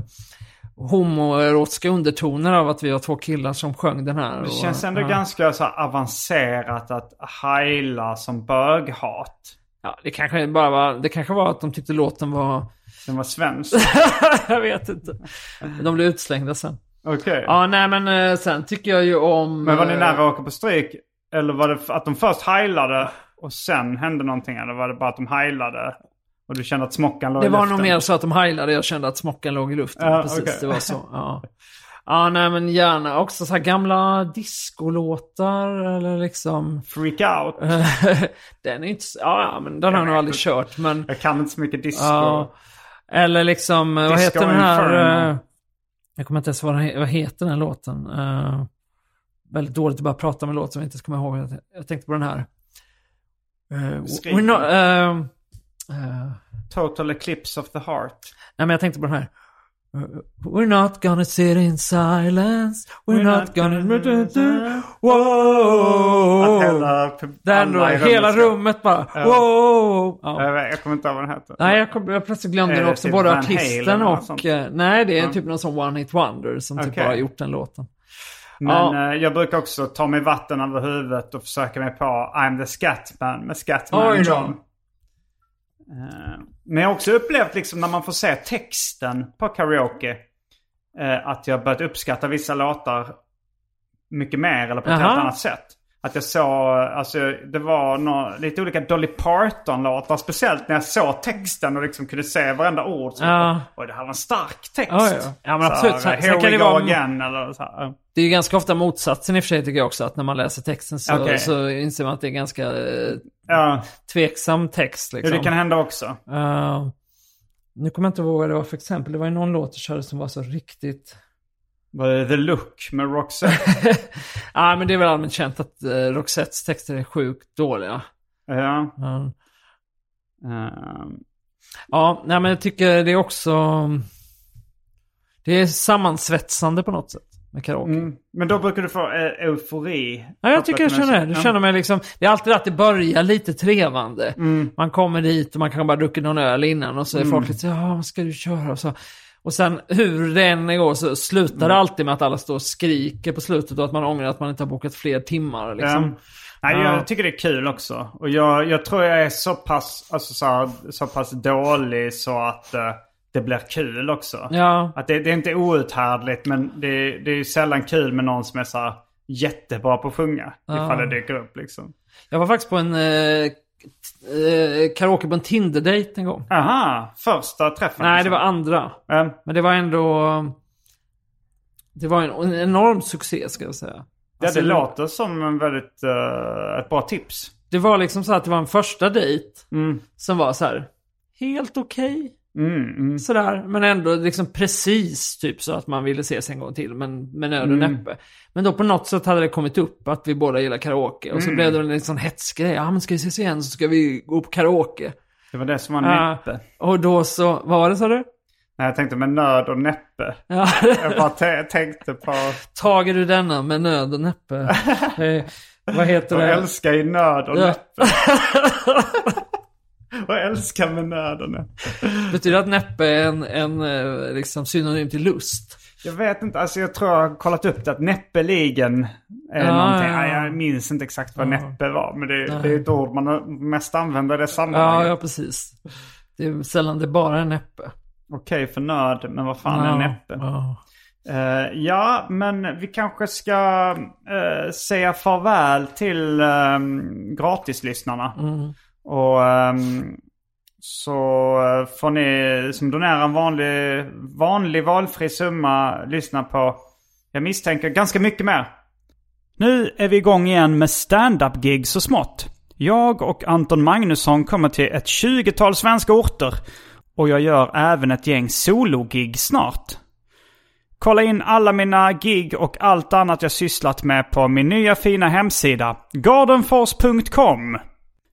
homoerotiska undertoner av att vi var två killar som sjöng den här. Det känns ändå ja. ganska så avancerat att heila som böghat. Ja, det kanske bara var, det kanske var att de tyckte låten var, Den var svensk. jag vet inte. De blev utslängda sen. Okej. Ja, nej men eh, sen tycker jag ju om... Men var ni eh, nära att åka på stryk? Eller var det att de först heilade och sen hände någonting? Eller var det bara att de heilade och du kände att smockan låg Det i var luften? nog mer så att de heilade, jag kände att smockan låg i luften. Ja, Precis, okej. det var så. Ja. ja, nej men gärna också så här gamla discolåtar eller liksom... Freak out. den är inte... så- Ja, men den har jag nog aldrig kört, men... Jag kan inte så mycket disco. Ja. Eller liksom, eh, vad Disco heter den här... Eh, Jag kommer inte ens vad, he- vad heter den här låten. Uh, väldigt dåligt att bara prata med låt som jag inte ska komma ihåg. Jag- tänkte på den här. Uh, Skrik. we're not, eh, eh, Total eclipse of the heart. nej men jag tänkte på den här. Uh, We're not gonna sit in silence. We're, not, gonna... Wow! Att hela, Den då, hela rummet bara... Ja. Wow! Ja. Jag, kommer inte ihåg vad den heter. Nej, jag, kom, jag plötsligt glömde det också. typ Både Van artisten och... eh, nej, det är Ja. typ någon sån one hit wonder som typ Okej. bara har gjort den låten. Men Ja. eh, jag brukar också ta mig vatten över huvudet och försöka mig på I'm the Scatman med Scatman Oj. John. Eh, Men jag har också upplevt liksom när man får se texten på karaoke. eh, Att jag börjat uppskatta vissa låtar mycket mer eller på ett Jaha. helt annat sätt. Att jag såg, alltså det var nå, lite olika Dolly Parton-låtar. Speciellt när jag såg texten och liksom kunde se varenda ord. Så Ja. Oj, det här var en stark text. Ja, ja. Ja, men Så absolut. här, Sen- Here kan we go vara- again eller så här. Det är ju ganska ofta motsatsen i och för sig tycker jag också. Att när man läser texten så, Okej. så inser man att det är ganska eh, Ja, tveksam text. Liksom. det kan hända också. Eh, nu kommer jag inte ihåg vad det var för exempel. Det var ju någon låt jag körde som var så riktigt... Var det The Look med Roxette? Ja, men det är väl allmänt känt att uh, Roxettes texter är sjukt dåliga. ja. Ja. Ehm, Ja, nej men jag tycker det är också... Det är sammansvetsande på något sätt med karaoke. mm. Men då brukar du få eh, eufori. Ja, jag tycker jag känner det. Jag känner mig liksom... Det är alltid att det börjar lite trevande. Mm. Man kommer dit och man kan bara druckit någon öl innan och så är folk lite ja, vad ska du köra? Och, så. och sen hur det än går så slutar Mm. det alltid med att alla står och skriker på slutet och att man ångrar att man inte har bokat fler timmar. Liksom. Ja. Nej, Ja. jag tycker det är kul också. Och jag, jag tror jag är så pass, alltså, så, här, så pass dålig så att eh, det blir kul också. Ja, Att det, det är inte outhärdligt men det, det är sällan kul med någon som är så jättebra på att sjunga. Ifall det dyker upp liksom. jag var faktiskt på en eh, eh, karaoke på en Tinder-date en gång. Aha, första träffen. Nej, det liksom. var andra. Ja. Men det var ändå... Det var en, en enorm succé ska jag säga. Ja, Alltså, det låter som en väldigt, eh, ett bra tips. Det var liksom så att det var en första dejt Mm. som var så här helt okej. Mm, mm. Sådär, men ändå liksom precis typ så att man ville ses en gång till, men med nöd och Mm. näppe. Men då på något sätt hade det kommit upp att vi båda gillar karaoke. Mm. Och så blev det en liten sån hetsgrej. Ja, men ska vi ses igen så ska vi gå på karaoke. Det var det som var näppe. och då så, vad var det sa du? Nej, jag tänkte med nöd och näppe. Ja, Jag bara tä- tänkte på tager du denna med nöd och näppe? eh, vad heter att det? älska i nöd och Ja. näppe. och älska med nöd och näppe. Betyder det att näppe är en, en eh, liksom synonym till lust? Jag vet inte, alltså jag tror jag har kollat upp det att näppeligen är Ja, någonting. ja, Ja, ja. jag minns inte exakt vad näppe var. Men det, det är ett ord man mest använder i det Ja, sammanhanget. ja precis. Det är sällan det bara är näppe. Okej för nöd, men vad fan är näppe? Ja. Eh, ja, men vi kanske ska eh, säga farväl till um, gratislyssnarna. Mm. Och um, så eh, får ni som donerar en vanlig, vanlig valfri summa lyssna på, jag misstänker, ganska mycket mer. Nu är vi igång igen med stand-up gig så smått. Jag och Anton Magnusson kommer till ett tjugotal svenska orter. Och jag gör även ett gäng solo-gig snart. Kolla in alla mina gig och allt annat jag sysslat med på min nya fina hemsida, gardenfors.com.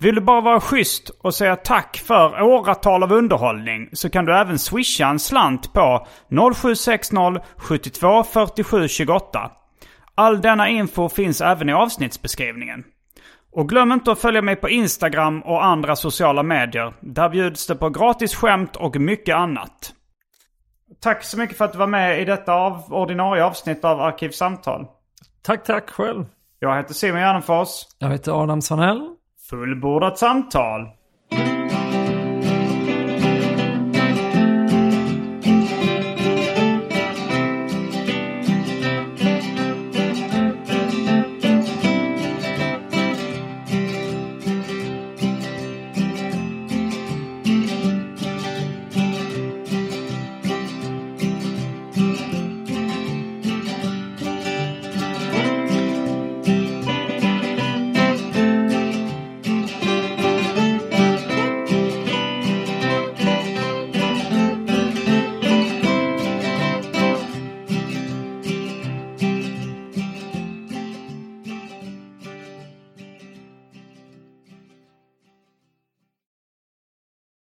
Vill du bara vara schysst och säga tack för åratal av underhållning så kan du även swisha en slant på 0760 72 47 28. All denna info finns även i avsnittsbeskrivningen. Och glöm inte att följa mig på Instagram och andra sociala medier. Där bjuds det på gratis skämt och mycket annat. Tack så mycket för att du var med i detta av ordinarie avsnitt av Arkivsamtal. Tack, tack själv. Jag heter Simon Gärdenfors. Jag heter Adam Svanell. Fullbordat samtal.